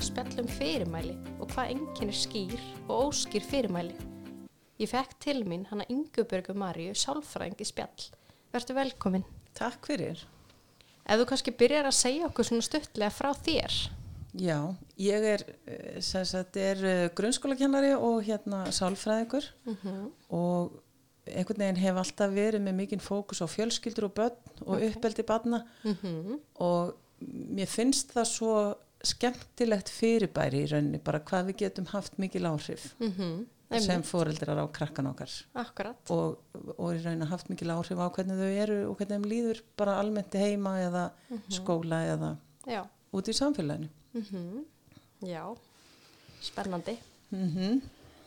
að spjalla um fyrirmæli og hvað enginn er skýr og óskýr fyrirmæli. Ég fekk til mín hana Ingubörgu Maríu, sálfræðingi spjall. Vertu velkomin. Takk fyrir. Ef þú kannski byrjar að segja okkur svona stuttlega frá þér. Já, ég er, eh, er eh, grunnskólakennari og hérna sálfræðingur og einhvern veginn hef alltaf verið með mikinn fókus á fjölskyldur og börn og uppeldi barna og mér finnst það svo skemmtilegt fyrirbæri í rauninni, bara hvað við getum haft mikil áhrif Mm sem foreldrar á krakkan okkar og, og í rauninni haft mikil áhrif á hvernig þau eru og hvernig þeim líður bara almennt heima eða skóla eða Já. út í samfélaginu. Mm Já. Spennandi. Mm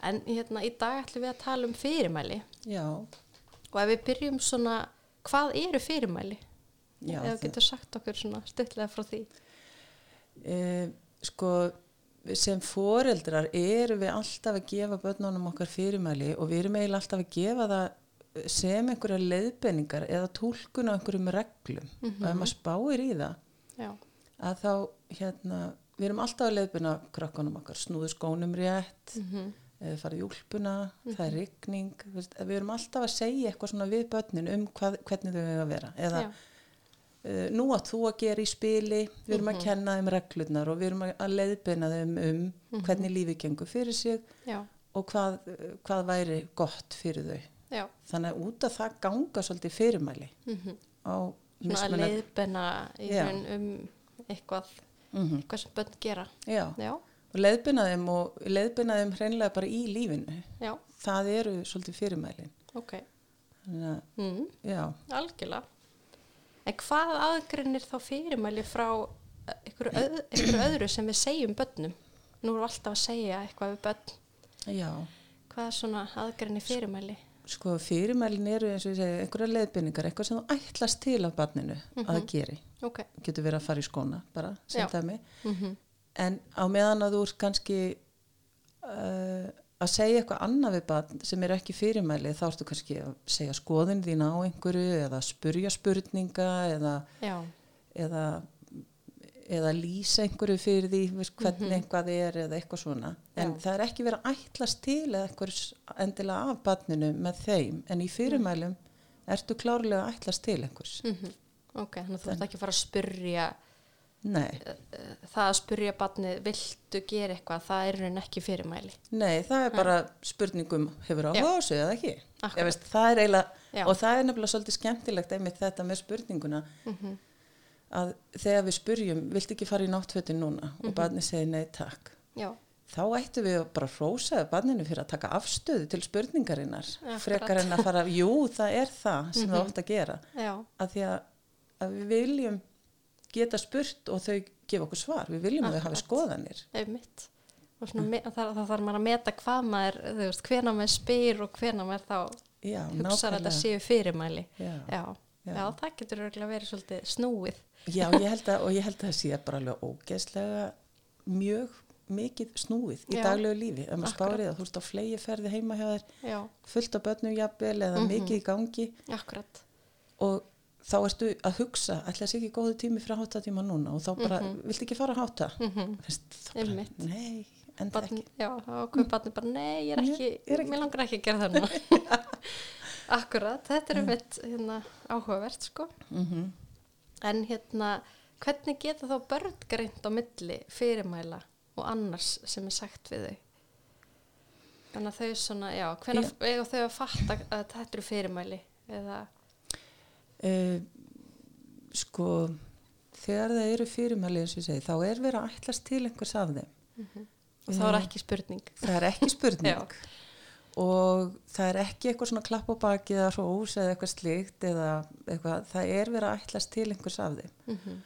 En hérna í dag ætlum við að tala um fyrirmæli Já, og ef við byrjum svona, hvað eru fyrirmæli? já. Þú getur sagt okkur svona stuttlega frá því. E, sko sem foreldrar erum við alltaf að gefa börnunum okkar fyrirmæli og við erum eiginlega alltaf að gefa það sem einhverja leiðbenningar eða túlkun á einhverjum reglum. Og ef maður spáir í það Já. að þá hérna við erum alltaf að leiðbenna krakkanum okkar. Snúðu skónum rétt Mm eða farið í úlpuna, það er rigning veist, við erum alltaf að segja eitthvað svona við börnin um hvað, hvernig þau eiga að vera. Eða Já. Uh, nú að þú að gera í spili við erum að kenna þeim reglurnar og við erum að- að leiðbeina þeim um hvernig lífi gengur fyrir sig Já. og hvað, hvað væri gott fyrir þau Já. þannig að út af það ganga svolítið fyrirmæli Mm á Svona að í Já. raun um eitthvað, Mhm. eitthvað sem börn gera. já, Já. og leiðbeina þeim og leiðbeina þeim hreinlega bara í lífinu Já. það eru svolítið fyrirmælin Ok. að, Mm. Algjörlega. En hvað aðgreinir þá fyrirmæli frá eh, einhverju, öð, einhverju öðru sem við segjum börnum? Nú erum við alltaf að segja eitthvað við börn. já Hvað er svona aðgreinir fyrirmæli? sko fyrirmælin eru eins og ég segi einhverja leiðbynningar, eitthvað sem þú ætlast til af barninu að það geri Ok. getur verið að fara í skóna bara sem Já. dæmi Mm en á meðan að þú ert kannski uh, að segja eitthvað annað við barn sem er ekki fyrirmæli þá ertu kannski að segja skoðin þín á einhverju eða spurja spurninga eða, eða eða lýsa einhverju fyrir því hvernig eitthvað er eða eitthvað svona. En Já. það er ekki verið að ætlast til eða eitthvað endilega af barninu með þeim en í fyrirmælum ertu klárlega að ætlast til einhvers. Mm Ok, þannig að þú ert ekki að fara að spurja nei, það að spurja barnið viltu gera eitthvað, það er raun ekki fyrirmæli. nei, það er bara spurningum hefur á Já. hósu eða ekki veist, það er eiginlega Já. og það er nefnilega svolítið skemmtilegt einmitt þetta með spurninguna Mhm. að þegar við spurjum viltu ekki fara í náttfötin núna Mhm. og barnið segir nei takk Já. þá ættum við að bara hrósaði barninu fyrir að taka afstöðu til spurningarinnar Akkurat. frekar en að fara, jú það er það sem það ótt að gera Já. að því að, að við viljum geta spurt og þau gefa okkur svar við viljum að þau Akkurat. skoðanir einmitt og svona, me- það, það þarf maður að meta hvað maður þú veist, hvena maður spyr og hvena maður þá já, hugsa að þetta séu fyrirmæli Já. já, Já. það getur örugglega verið svolítið snúið Já, ég held að, og ég held að það sé bara alveg ógeðslega mjög mikið snúið í daglegu lífi. Ef maður Akkurat. spárið að þú ert á flegi ferði heima hjá þér, já, fullt á börnum jafnvel eða Mhm. mikið í gangi akkurat og þá ertu að hugsa, ætla að sé ekki góðu tími fyrir að hátta tíma núna og þá bara, viltu ekki fara að hátta? Mhm. Veist, þá bara, Einmitt. nei, en það Barn, ekki. já, þá komið barnið bara, nei, ég er ekki, ég er ekki- mér langar ekki að gera það núna. Akkurat, þetta er um eitt hérna, áhugavert, sko. Mm En hérna, hvernig geta þá börn greint á milli fyrirmæla og annars sem er sagt við þau? Þannig að þau svona, já, hvernig eiga þau að fatta að þetta eru fyrirmæli? Eða, Uh, sko, þegar það eru fyrirmæli eins og ég segi, þá er verið að ætlast til einhvers af þeim. og þá er ekki spurning. Það er ekki spurning. Og það er ekki eitthvað svona klapp á baki eða hrós eða eitthvað slíkt eða eitthvað, það er verið að ætlast til einhvers af þeim. Mm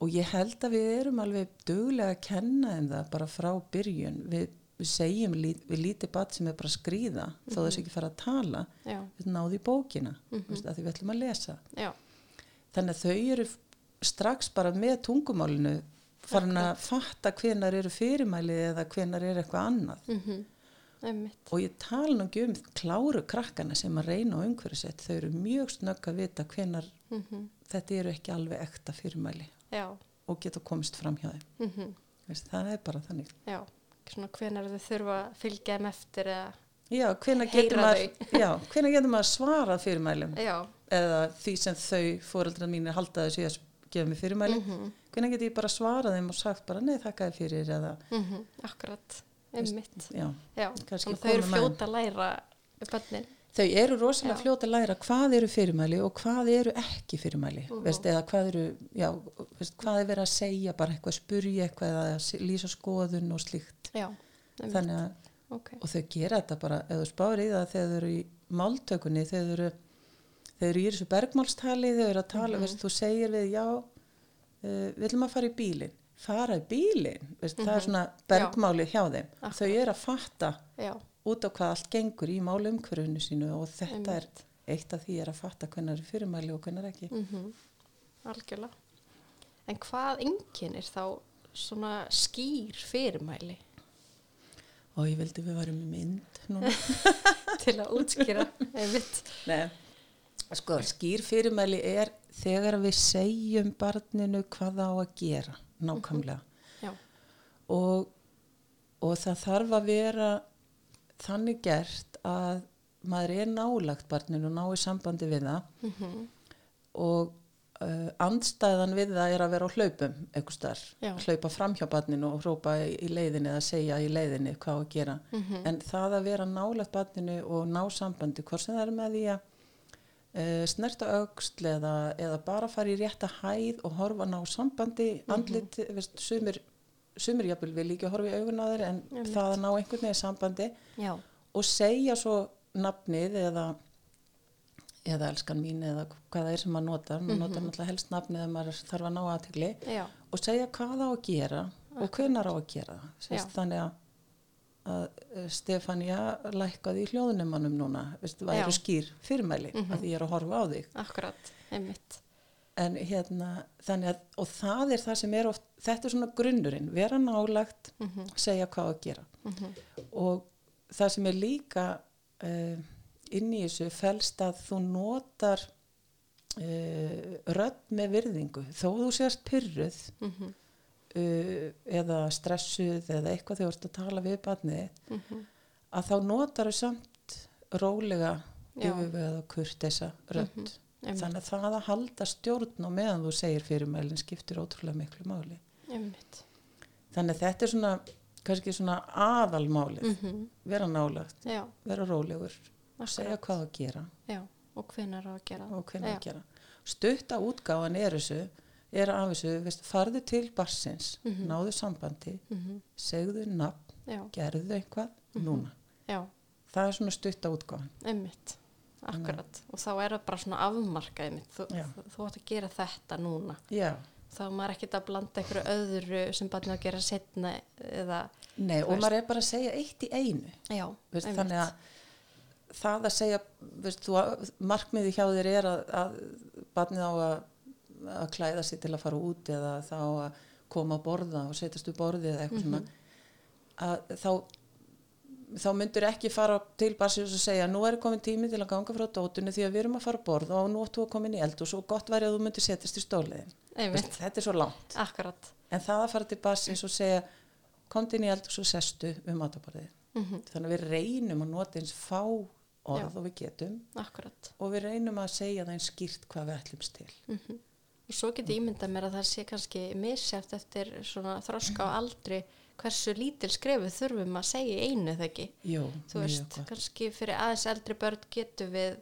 og ég held að við erum alveg duglega að kenna þeim það bara frá byrjun. Við, við segjum við lítið bat sem er bara að skrýða þó þess ekki fara að tala Já, við náðu í bókina mm -hmm. að því við ætlum að lesa. Já, þannig að þau eru strax bara með tungumálinu farin að fatta hvenar eru fyrirmæli eða hvenar er eitthvað annað. Mm einmitt. og ég tala nú ekki um kláru krakkana sem að reyna á umhverfisett þau eru mjög snögg að vita hvenar Mm þetta eru ekki alveg ekta fyrirmæli Já, og geta komist fram hjá þeim. Mhm, það er bara þannig. Já, hvenar þau þurfa að fylgja þeim eftir eða, já, Heyra maður já, hvenær getur maður svarað fyrirmælum? Já, eða því sem þau fóreldrar mínir halda þessu að gefa mér fyrirmæli mhm, hvenær getur ég bara svarað þeim og sagt bara nei þakka þér fyrir eða mhm, akkurat, einmitt, já, já, að þau eru fljóta að læra bönnin, þau eru rosalega Já. fljóta að læra hvað eru fyrirmæli og hvað eru ekki fyrirmæli Mhm. veist, eða hvað eru já, veist, hvað er verið að segja bara eitthvað spurja eitthvað eða lýsa skoðun og slíkt já, þannig að ok, og þau gera þetta bara, í það þegar þau eru í máltökunni þegar þau þau eru í þessu bergmálstali þau eru að tala, Mhm. veist, þú segir við já, uh, við ætlum að fara í bílinn fara í bílinn, veist, það er svona bergmáli hjá þeim, Mhm. Akkurat. þau eru að fatta já, út á hvað allt gengur í málumkvörunu sínu og þetta er Einmitt. eitt af því er að fatta hvernig er fyrirmæli og hvernig ekki. Mhm, algjörlega, en hvað einkennir þá svona skýr fyrirmæli? Og ég vildi við varum í mynd núna. Til að útskýra, sko, skýr fyrirmæli er þegar við segjum barninu hvað á að gera, nákvæmlega. já, Og, og það þarf að vera þannig gert að maður er nálagt barninu og ná í sambandi við það. Mhm, og uh, andstæðan við það er að vera á hlaupum eitthvað starf, hlaupa fram hjá barninu og hrópa í, leiðinni eða segja í leiðinni hvað að gera. mhm, En það að vera nálagt barninu og ná sambandi, hvort sem það er með því að uh, snerta auksl eða, eða bara fara í rétta hæð og horfa ná sambandi, andlit, veist, sumir, sumir jafnvel vil líka horfa í augun á þeir en Einmitt. það að ná einhvern veginn sambandi. Já, og segja svo nafnið eða eða elskan mín eða hvað það er sem maður notar, maður notar náttúrulega helst nafnið ef maður þarf að ná aðtegli og segja hvað á að gera og hvenar á að gera það. Sest, þannig að, að eh, Stefania lækkaði í hljóðnumannum núna. Veist, væri Já. skýr fyrirmæli Mhm. að því ég er að horfa á þig. Akkurat, einmitt, en hérna þannig að og það er það sem er oft þetta er svona grunnurinn, vera nálagt mhm, segja hvað að gera. Mhm, og það sem er líka uh, inn í þessu felst að þú notar uh, rödd með virðingu. Þó þú sést pyrruð mhm, uh, eða stressuð eða eitthvað þegar þú ert að tala við barnið mhm, að þá notar þau samt rólega yfirvegað og kurteisa rödd. Mhm, einmitt, þannig að það að halda stjórn og meðan þú segir fyrirmælinn skiptir ótrúlega miklu máli. Einmitt, þannig að þetta er svona kannski svona aðalmálið. Mhm, vera nálagt, já, vera rólegur segja akkurat, hvað að gera. Já, og hvenar að gera. Já. að gera. Stutta útgáfan er þessu er af þessu, farðu til barsins Mhm. náðu sambandi Mhm, segðu nafn, já, gerðu eitthvað núna, já, það er svona stutta útgáfan. Einmitt, akkurat, og þá er það bara svona afmarkað einmitt, þú, þú, átt að gera þetta núna, já, þá maður ekkert að blanda einhverju öðru sem á að gera setna eða, nei, og veist. maður er bara að segja eitt í einu. Já, veist, þannig að það að segja veist, þú, markmiði hjá þér er að, að barnið á að, að klæða sig til að fara út eða þá að koma að borða og setjast upp borðið eða eitthvað Mhm. svona að þá þá myndur ekki fara til barsins og segja nú er komin tími til að ganga frá dótunni því að við erum að fara að borða og nú ættu að koma inn í eld og svo gott væri að þú myndir setjast í stóliðin þetta er svo langt. Akkurat, en það að fara til barsins og segja komdu inn í eld og svo sestu um mataborðið mhm, þannig að við reynum að nota eins fá orð Já. og við getum akkurat, og við reynum að segja það eins skýrt hvað við ætlumst til. Mhm. Og svo get ég ímyndað mér að það sé kannski misjæft eftir svona þroska á aldri hversu lítil skrefið þurfum að segja einu þegar ekki. Jú, Þú veist, kannski fyrir aðeins eldri börn getum við,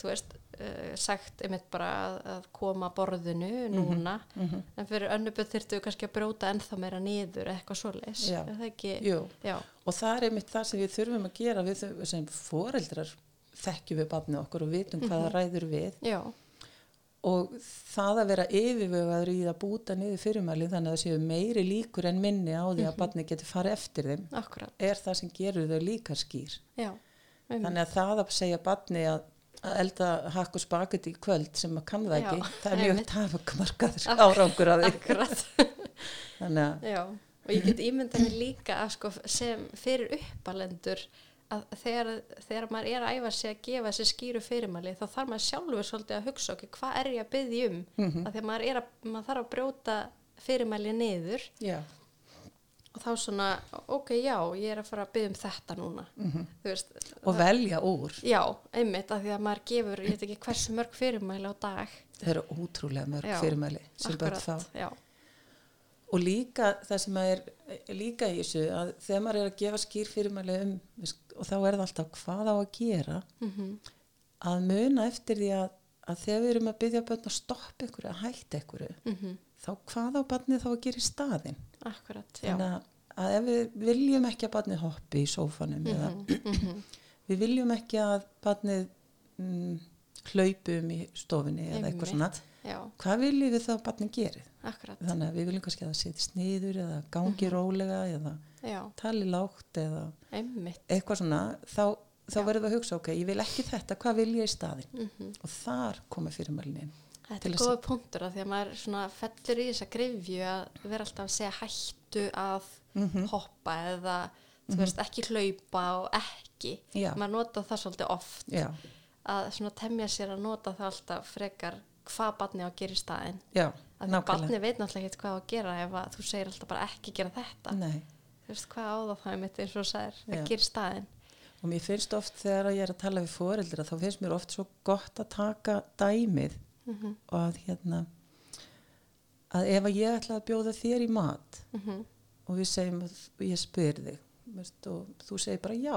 þú veist, uh, sagt einmitt bara að, að koma borðinu núna, Mhm. en fyrir önnu börn þyrftu við kannski að bróta ennþá meira niður eitthvað svoleiðis. Já. Er það ekki? Jú, Já, og það er einmitt það sem við þurfum að gera við sem foreldrar þekkjum við barnið okkur og vitum hvað það ræður við já, og það að vera yfirvegaður í að búta niður fyrirmæli þannig að það séu meiri líkur en minni á því að barnið getur farið eftir þeim akkurat, er það sem gerur þau líka skýr. Já, þannig að það að segja barni að elda hakk og spagetti í kvöld sem að kann það Já, ekki, það er mjög tafakmarkaður Ak- árangur að því. þannig að Já, og ég get ímyndað mér líka að sko sem fyrir uppalendur að þegar, þegar maður er að æfa sig að gefa þessi skýru fyrirmæli þá þarf maður sjálfur svolítið að hugsa okkur hvað er ég að byggja um? Að því að maður, er að, maður þarf að brjóta fyrirmæli niður. Já, og þá svona, ok, já, ég er að fara að byggja um þetta núna. Mhm. þú veist, og velja úr. Já, einmitt af því að maður gefur, ég veit ekki hversu mörg fyrirmæli á dag. Það eru ótrúlega mörg Já, fyrirmæli sem börn fá. já, og líka það sem er líka í þessu að þegar maður er að gefa skýr fyrirmæli um og þá er það alltaf hvað á að gera? Mm að muna eftir því að, að þegar við erum að byggja börn að stoppa ykkur að hætta ykkur mhm, þá hvað á barnið þá að gera í staðin akkurat, já. Að, að ef við viljum ekki að barnið hoppi í sófanum eða mhm, við viljum ekki að barnið mm, hlaupum í stofinni eða eitthvað svona. Já, hvað viljum við þá að barnið gerir akkurat, þannig að við viljum kannski að það setjast niður eða gangi Mhm. rólega eða já, tali lágt eða einmitt. eitthvað svona þá, þá Já. verðum við að hugsa ok, ég vil ekki þetta, hvað vil ég í staðin mhm. Og þar koma fyrirmælinin Þetta er góða punktur að því að maður svona fellur í þessa grifju að vera alltaf að segja hættu að Mhm. hoppa eða þú veist ekki hlaupa og ekki. Já. maður nota það svolítið oft. Já, að temja sér að nota það alltaf frekar hvað barni á að gera í staðinn já, að barni veit náttúrulega ekki hvað á að gera ef að þú segir alltaf bara ekki gera þetta Nei. þú veist hvað á það það er mitt eins og sagðir Já. að gera í staðinn og mér finnst oft þegar ég er að tala við foreldra þá finnst mér oft svo gott að taka dæmið mm og að hérna að ef að ég ætla að bjóða þér í mat -hmm. og við segjum ég spyr þig veist, og þú segir bara já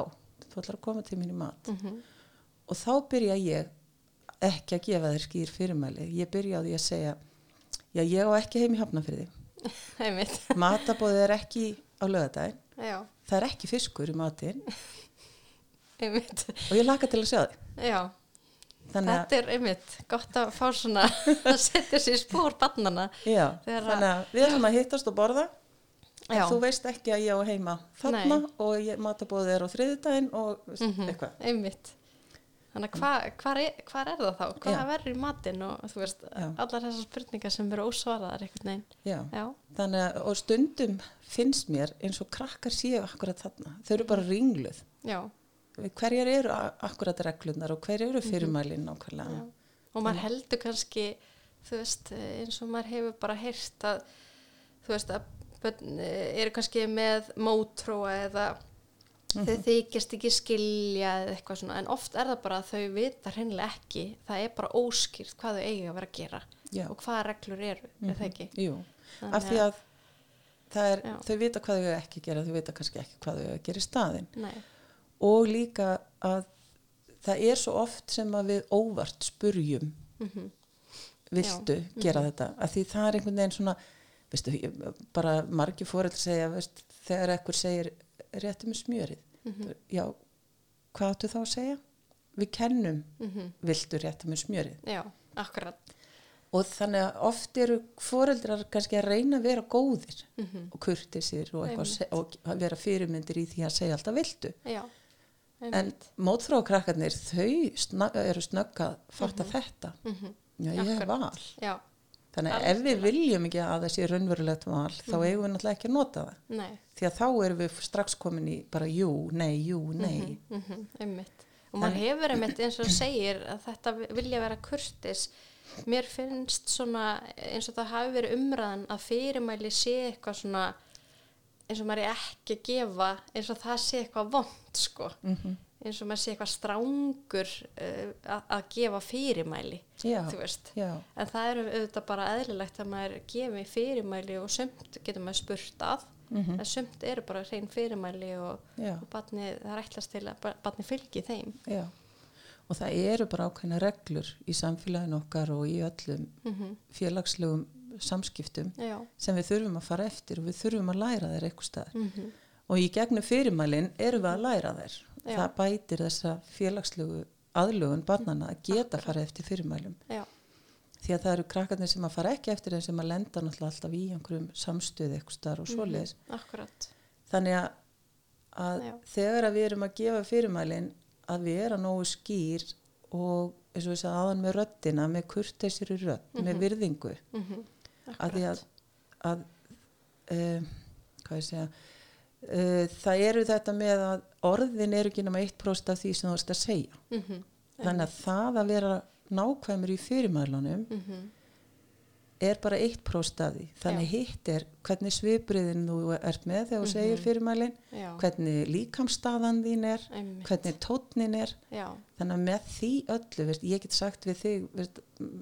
þú ætlar að koma til mín í mat Mhm. Og þá byrja ég ekki að gefa þér skýr fyrirmæli. Ég byrja á því að segja já ég á ekki heim í hafnafriði matabóðið er ekki á lögadaginn já, það er ekki fiskur í einmitt. Og ég laka til að sjá þig. Já. Þannig Þetta er einmitt gott að fá svona að setja sér spór barnana. já, þannig að við ætlum að hittast og borða. En þú veist ekki að ég á heima þarna Nei. og matabóðið er á þriðudaginn og veist, Mhm, eitthvað. Einmitt. Þannig að hva, hvar, er, er það þá? Hvað Já. verður í matinn og þú veist, Já. allar þessar spurningar sem eru ósvaraðar einhvern veginn. já. Já, þannig að og stundum finnst mér eins og krakkar séu akkurat þarna þau eru bara ringluð já, hverjar eru akkurat reglunar og hverjar eru fyrirmælinn nákvæmlega Mhm. já. Og maður heldur kannski, þú veist, eins og maður hefur bara heyrt að, þú veist, að börn eh, eru kannski með mótróa eða Mhm. þau þykjast ekki skilja eða eitthvað svona, en oft er það bara að þau vita hreinlega ekki, það er bara óskýrt hvað þau eiga að vera að gera Já. og hvaða reglur eru, er það ekki? Jú, Þannig af því að er, Já. þau vita hvað þau ekki gera, þau vita kannski ekki hvað þau gera í staðinn Nei, og líka að það er svo oft sem að við óvart spurjum mhm, viltu gera þetta, af því það er einhvern veginn svona, veistu, bara margir fóreld segja, veist, þegar ekkur segir réttu með smjörið. Mhm, já, hvað áttu þá að segja? Við kennum mhm, viltu réttu með smjörið. Já, akkurat, og þannig að oft eru foreldrar kannski að reyna að vera góðir mhm, og kurtisir og, og vera fyrirmyndir í því að segja alltaf viltu já, en einmitt, mótþrókrakkarnir þau sna, eru snögg að fatta þetta. Mhm, já ég hef val. Já, þannig að ef við viljum ekki að það sé raunverulegt val þá Mhm. eigum við náttúrulega ekki að nota það nei, því að þá erum við strax komin í bara jú, nei, jú, nei mhm, mhm, einmitt. Og maður hefur einmitt eins og segir að þetta vilja vera kurtis. Mér finnst svona eins og það hafi verið umræðan að fyrirmæli sé eitthvað svona eins og maður er ekki að gefa eins og það sé eitthvað vond sko. mm eins og maður sé eitthvað strángur uh, að, að gefa fyrirmæli já, þú veist. já, En það er auðvitað bara eðlilegt að maður gefi fyrirmæli og sumt getur maður spurt að. Mm en sumt eru bara hrein fyrirmæli og, og barni, það ætlast til að ba- barni fylgi þeim. Já. Og það eru bara ákveðna reglur í samfélaginu okkar og í öllum mm félagslegum samskiptum Já, sem við þurfum að fara eftir og við þurfum að læra þeir eitthvað staðar. Mm og í gegnum fyrirmælin erum við að læra þeir Já. það bætir þessa félagslegu aðlugun barnana að geta Akkurat. fara eftir fyrirmælum. Já, því að það eru krakkarnir sem að fara ekki eftir þeim sem að lenda náttúrulega alltaf í einhverjum samstöði eitthvað staðar og svoleiðis. akkurat. Þannig að, að þegar að við erum að gefa fyrirmælin að við erum nógu skýr og eins og við sagði aðan með röddina með kurteisir í rödd, með virðingu. Mm að því að, að um, hvað ég segja uh, það eru þetta með að orðin eru ekki nema 1% af því sem þú veist að segja. -hmm. þannig að það að vera nákvæmur í fyrirmælunum mm -hmm. er bara eitt próstaði þannig hitt er hvernig svipriðin þú ert með þegar þú segir fyrirmælin já, hvernig líkamstaðan þín er einmitt, hvernig tótnin er. Já, þannig að með því öllu veist, ég get sagt við þig veist,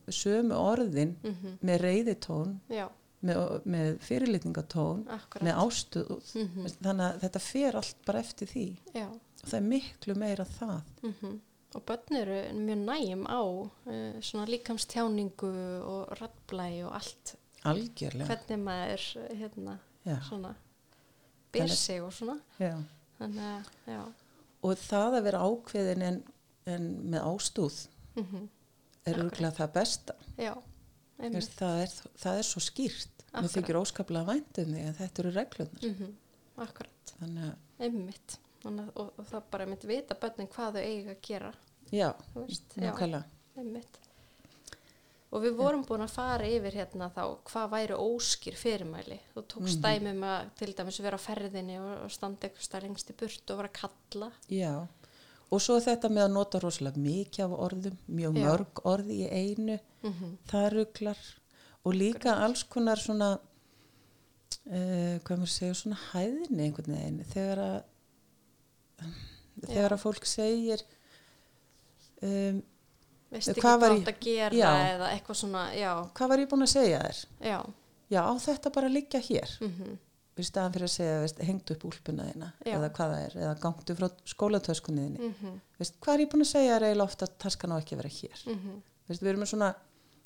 sömu orðin mhm, með reyðitón já, með, með fyrirlitningatón akkurat, með ástuð. Mhm, veist, þannig að þetta fer allt bara eftir því. Já, og það er miklu meira það. Mhm. Og börn eru mjög nægjum á uh, svona líkamstjáningu og rattblæ og allt, algjörlega. Hvernig maður hérna, já, svona Þannig- sig og svona, já. þannig að, og það að vera ákveðin en, en með ástúð mhm, er Akkurat. örgulega það besta. Já, Veist, það, er, það er svo skýrt Akkurat. þykir óskaplega væntum því en þetta eru reglunar mhm, akkurat, þannig að, einmitt, þannig að, og, og það bara einmitt vita börnin hvað þau eiga að gera, já, nákvæmlega Einmitt. Og við vorum búin að fara yfir hérna þá hvað væri óskýr fyrirmæli. Þú tókst Mhm. dæmi um að til dæmis vera á ferðinni og, standa eitthvað lengst í burt og vera að kalla. já, og svo þetta með að nota rosalega mikið af orðum mjög Já. mörg orði í einu Mm það ruglar og líka alls konar svona uh, hvað maður segja svona hæðni einhvern veginn þegar að þegar að fólk segir um, Veist ekki Hvað átt að gera Já. eða eitthvað svona, já, hvað var ég búin að segja þér? já. Já, þetta bara liggja hér Mm í staðan fyrir að segja, veist, hengdu upp úlpuna þína Já. eða hvað það er, eða gangdu frá skólatöskunni þinni Mm veist, hvað er ég búin að segja eiginlega ofta að taskan á ekki að vera hér -hmm. veist, við erum með svona,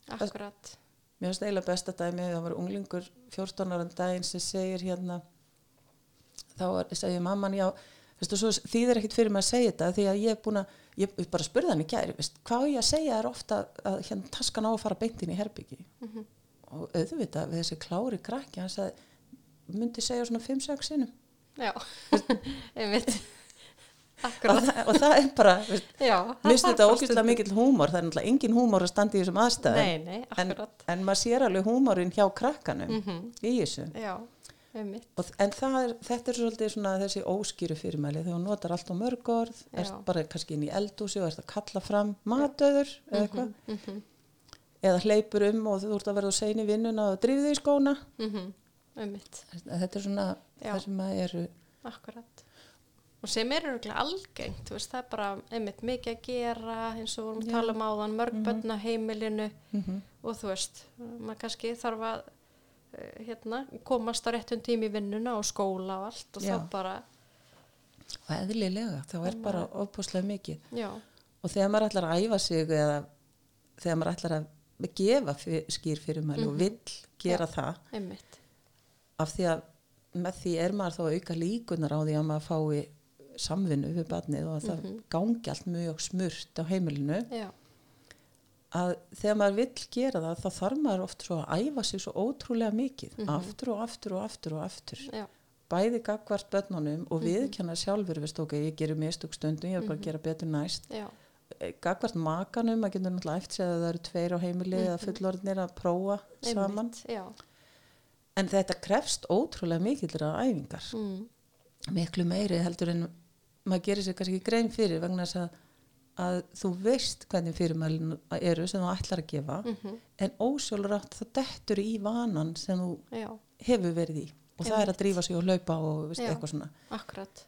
Akkurat. mér finnst eiginlega besta dæmi það var unglingur 14 ára daginn sem segir hérna þá er, segir mamman, já svo þýðir ekkit fyrir mig að segja þetta því að ég er búin að, ég ég bara spurði hann í gæri hvað ég að segja þér ofta að hérna taskan á að fara beintin í herbyggi Mm og auðvitað við þessi klári krakki hann sagði, myndi segja svona 5-6 sinnum. Já, einmitt. og, Akkurat. það, og það er bara, þarf þetta stundum- mikill húmor, það er náttúrulega engin húmor að standa í þessum aðstæðum. Nei, nei, en, en maður sér alveg húmorinn hjá krakkanum Mm í þessu. Já, og, en er, þetta er svolítið svona þessi óskýru fyrirmæli. Þegar hún notar allt á mörg orð Já. er bara kannski inn í eldúsi og er að kalla fram matöður eða eitthvað. Mm -hmm. eða hleypur um og þú ert að verða segja í vinnuna og drifði í skóna. Mm Einmitt. þetta er svona Já. það sem að eru Akkurat. Og sem er örgulega algengt, veist, það er bara einmitt mikið að gera, eins og við vorum að Já. tala um áðan, mörg börn á heimilinu mm og þú veist, maður kannski þarf að eh, hérna, komast á réttum tími í vinnuna og skóla og allt og Já. þá bara, og eðlilega, þá er bara ofbúslega mikið já, og þegar maður ætlar að æfa sig eða þegar maður ætlar að gefa fyr, skýr fyrirmæli og vill gera það einmitt, af því að með því er maður þá að auka líkunar á því að maður fái samvinnu við barnið og að það gangi allt mjög smurt á heimilinu. Já, að þegar maður vill gera það þá þarf maður oft svo að æfa sig svo ótrúlega mikið aftur og aftur og aftur og aftur. Já, bæði gagvart börnunum og viðkjanna sjálfur veist ok, ég gerir mistug stundum ég er bara að gera betur næst. Já, gagvart makanum, maður getur náttúrulega eftir að það eru tveir á heimili eða fullorðnir að prófa saman. einmitt, já, en þetta krefst ótrúlega mikillir að æfingar. Mm, miklu meiri heldur en maður gerir sér kannski grein fyrir vegna þess að, að þú veist hvernig fyrirmælin eru sem þú ætlar að gefa mm en ósjálfrátt það dettur í vanan sem þú já, hefur verið í. Og það er að drífa sig og hlaupa og veist, Já. eitthvað svona. akkurat,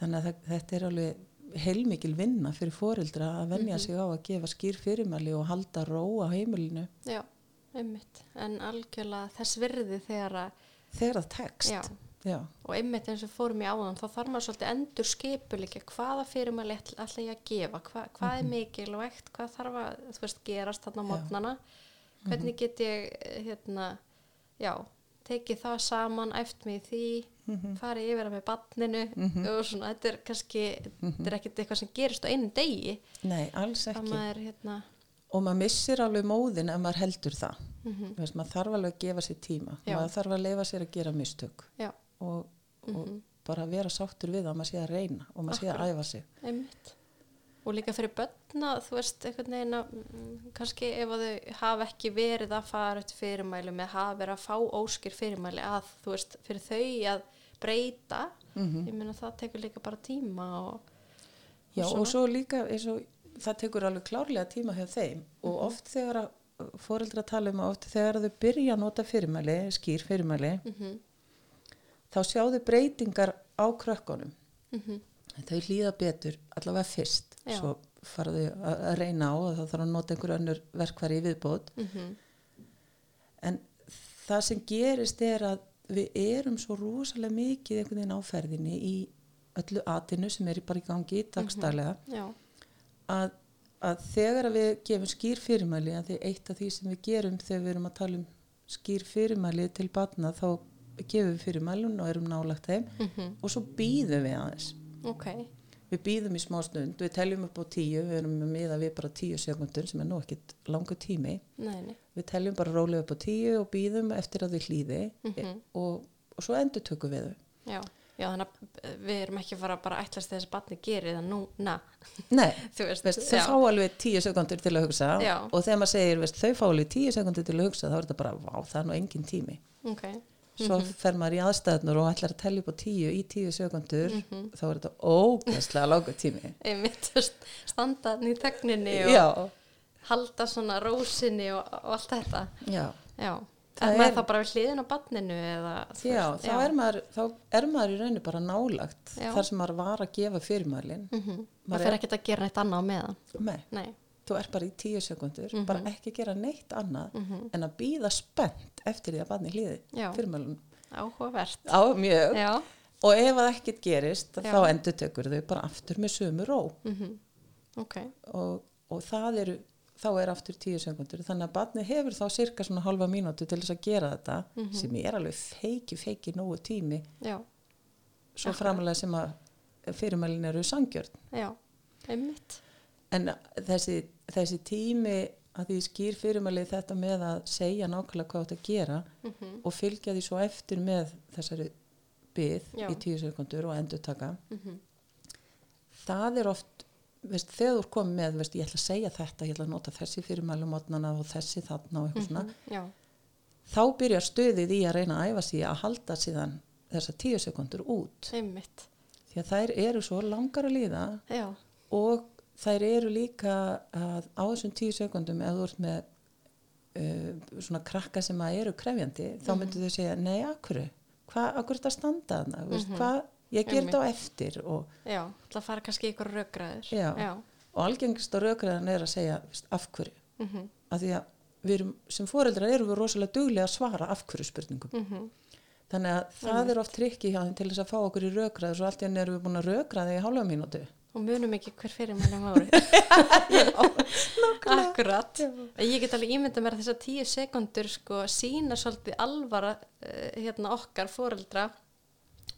þannig að það, þetta er alveg heilmikil vinna fyrir foreldra að venja Mhm. sig á að gefa skýr fyrirmæli og halda ró á heimilinu. Já, einmitt, en algjörlega þess virði þegar að, þegar það tekst. Já, Já. og einmitt eins og fórum í áðan þá þarf maður svolítið endur skipulikja hvaða fyrirmæli ætl- ætla ég að gefa hva, hvað er mikilvægt, hvað þarf að veist, gerast þarna Mhm. Mótnana hvernig get ég hérna, já, tekið það saman eftir mig því Mhm. farið yfir það með banninu og svona, þetta er kannski Mhm. þetta er ekkert eitthvað sem gerist á einu degi. Nei, alls það ekki. maður hérna og maður missir alveg móðin ef maður heldur það mm Veist, maður þarf alveg að gefa sér tíma Já. maður þarf að leifa sér að gera mistök já, og, og Mhm. bara vera sáttur við að maður sé að reyna og maður sé að Akkurat. æfa sig einmitt og líka fyrir börna, þú veist einhvern veginn að mm, kannski ef að þau hafa ekki verið að fara eftir fyrirmælum eða hafa verið að fá óskir fyrirmæli að þú veist, fyrir þau að breyta Mhm. ég meina það tekur líka bara tíma og, Já, Og og svo líka eins og það tekur alveg klárlega tíma hjá þeim og Mhm. oft þegar að fóreldra tala um oft þegar þau byrja að nota fyrirmæli, skýr fyrirmæli, Mhm. þá sjáðu breytingar á krökkunum. Mhm. Þau líða betur allavega fyrst, Já. svo faraðu að reyna á og þá þarf að nota einhver önnur verkfæri í viðbót. Mhm. En það sem gerist er að við erum svo rosalega mikið einhvern veginn áferðinni í öllu atinu sem er í- bara í gangi dagstælega Já. Að, að þegar að við gefum skýr fyrirmæli að því eitt af því sem við gerum þegar við erum að tala um skýr fyrirmæli til batna þá gefum við fyrirmælun og erum nálagt þeim Mhm. og svo býðum við aðeins Ok. við býðum í smá stund, við teljum upp á tíu við erum með miða við bara tíu sekundur sem er nú ekkit langu tími Nei, nei. við teljum bara rólega upp á tíu og býðum eftir að við hlýði Mhm. og, og svo endur tökum við þau Já. Já, þannig að við erum ekki að fara bara að ætlast þess að batni gerir það núna. Nei, Þú veist, veist, þau fá alveg tíu sekundur til að hugsa Já. og þegar maður segir veist, þau fá alveg tíu sekundur til að hugsa þá er þetta bara, vá, það er nú engin tími Ok. svo fer maður í aðstæðnur og ætlar að tellja upp á tíu í tíu sekundur þá er þetta ógæslega lága tími Einmitt, þú veist, standa þarna í þögninni og já, halda svona rósinni og, og allt þetta. já, Já. Það Er maður þá bara við hliðin á batninu eða? já, þá, Er maður, þá er maður í rauninu bara nálagt Já. þar sem maður var að gefa fyrirmælin Mhm. Maður Maður er- fer ekkert að gera neitt annað á meðan. Nei, Nei. þú er bara í tíu sekundur Mhm. bara ekki gera neitt annað en að býða spennt eftir því að barni hlýði Já. fyrirmælun Áhugavert. á mjög Já. og ef að ekkert gerist Já. þá endur tekur þau bara aftur með sömu ró Mm Ok. og, og það eru þá er aftur tíu sekundur þannig að barni hefur þá cirka svona halva mínútu til þess að gera þetta Mhm. sem er alveg feiki feiki nógu tími Já. svo Akkurat. framalega sem að fyrirmælin eru sangjörn Já. Einmitt. en þessi, þessi tími að því skýr fyrirmæli þetta með að segja nákvæmlega hvað þetta gera Mm og fylgja því svo eftir með þessari byð Já. í tíu sekundur og endur taka Mhm. það er oft veist, þegar þú er komið með, veist, ég ætla að segja þetta ég ætla að nota þessi fyrirmæli mótnana og þessi þarna og eitthvað svona Já. þá byrjar stuðið í að reyna að æfa sig að halda síðan þessar tíu sekundur út Einmitt. því að þær eru svo langar að líða Já. og þær eru líka að á þessum tíu sekundum ef þú ert með uh, svona krakka sem að eru krefjandi þá myndu þau segja, nei, akkur hvað, akkur er þetta að standa þarna mm Mhm. hvað, ég ger þetta á eftir og, Já. Það fara kannski ykkur rökgræður. Já. Já. og algengist á raukræðan er að segja veist, af hverju, Mm af því að við erum, sem foreldrar erum við rosalega duglega að svara af hverju spurningum -hmm. þannig að það er oft trikki hjá þeim til þess að fá okkur í raukræð svo allt í henni erum við búin að raukræða í hálfa mínútu Og munum ekki hver fyrir mælum ári. Akkurat. Ég get alveg ímynda mér að þessar tíu sekundur sko sína svolítið alvara uh, hérna okkar foreldra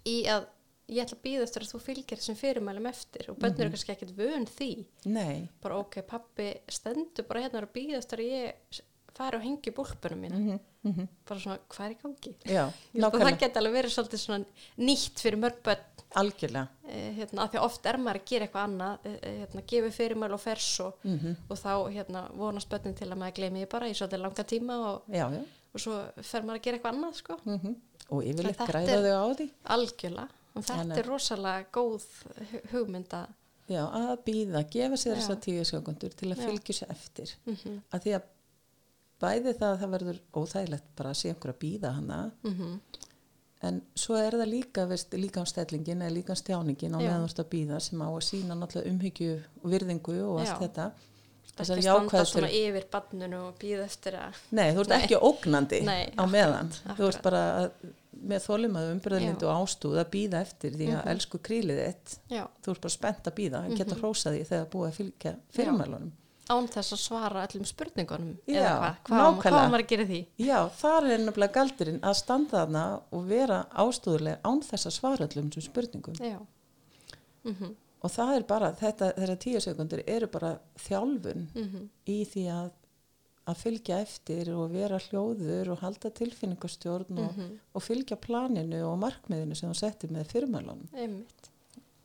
í að ég ætla að býða eftir að þú fylgir þessum fyrirmælum eftir og bönnur eru kannski ekkert vön því. nei, Bara ok, pappi stendur bara hérna og er býða eftir að ég fari og hengi búlpunum mína. mm -hmm. Bara svona, hvað er í gangi? já, það geti alveg verið svolítið svona nýtt fyrir mörg börn. Algjörlega. Eh, hérna, af því oft er maður að gera eitthvað annað eh, eh, hérna, gefi fyrirmæl og fers og, mm og þá hérna, vonast börnin til að maður gleymi bara í svolítið langa tíma og, já, já. og svo fer maður að gera eitthvað annað sko. mm og yfirleitt græða er- þau á því. algjörlega og þetta Þannig- er rosalega góð hu- hugmynd að já, að býða, gefa sér þessar tíu sekundur til að Já. fylgja sér eftir mm að því að bæði það að það verður óþægilegt bara að sé einhver að býða hana -hmm. en svo er það líka veist, líkamstellingin eða líkamstjáningin á Já. meðan þú ert að býða sem á að sína náttúrulega umhyggju og virðingu og allt Já. þetta ekki þessar standa jákvæðu svona fyrir yfir bannunu og býða eftir að nei, þú ert Nei. ekki ógnandi Nei, á meðan akkurat, þú ert bara að, með þólimaðu umbyrðalindu og ástúð að býða eftir því að Mhm. elsku krílið þitt já, þú ert bara spennt að býða, mm geta Mhm. hrósaði þegar búið að fylgja fyrirmælunum án þess að svara öllum spurningunum Já, eða hvað, hvað, hvað maður að gera því Já, þar er nefnilega galdurinn að standa þarna og vera ástúðuleg án þess að svara þessum spurningum. mm Og það er bara, þetta, þeirra tíu sekundur eru bara þjálfun -hmm. í því að, að fylgja eftir og vera hljóður og halda tilfinningastjórn og, Mhm. og fylgja planinu og markmiðinu sem þú settir með fyrirmælunum. einmitt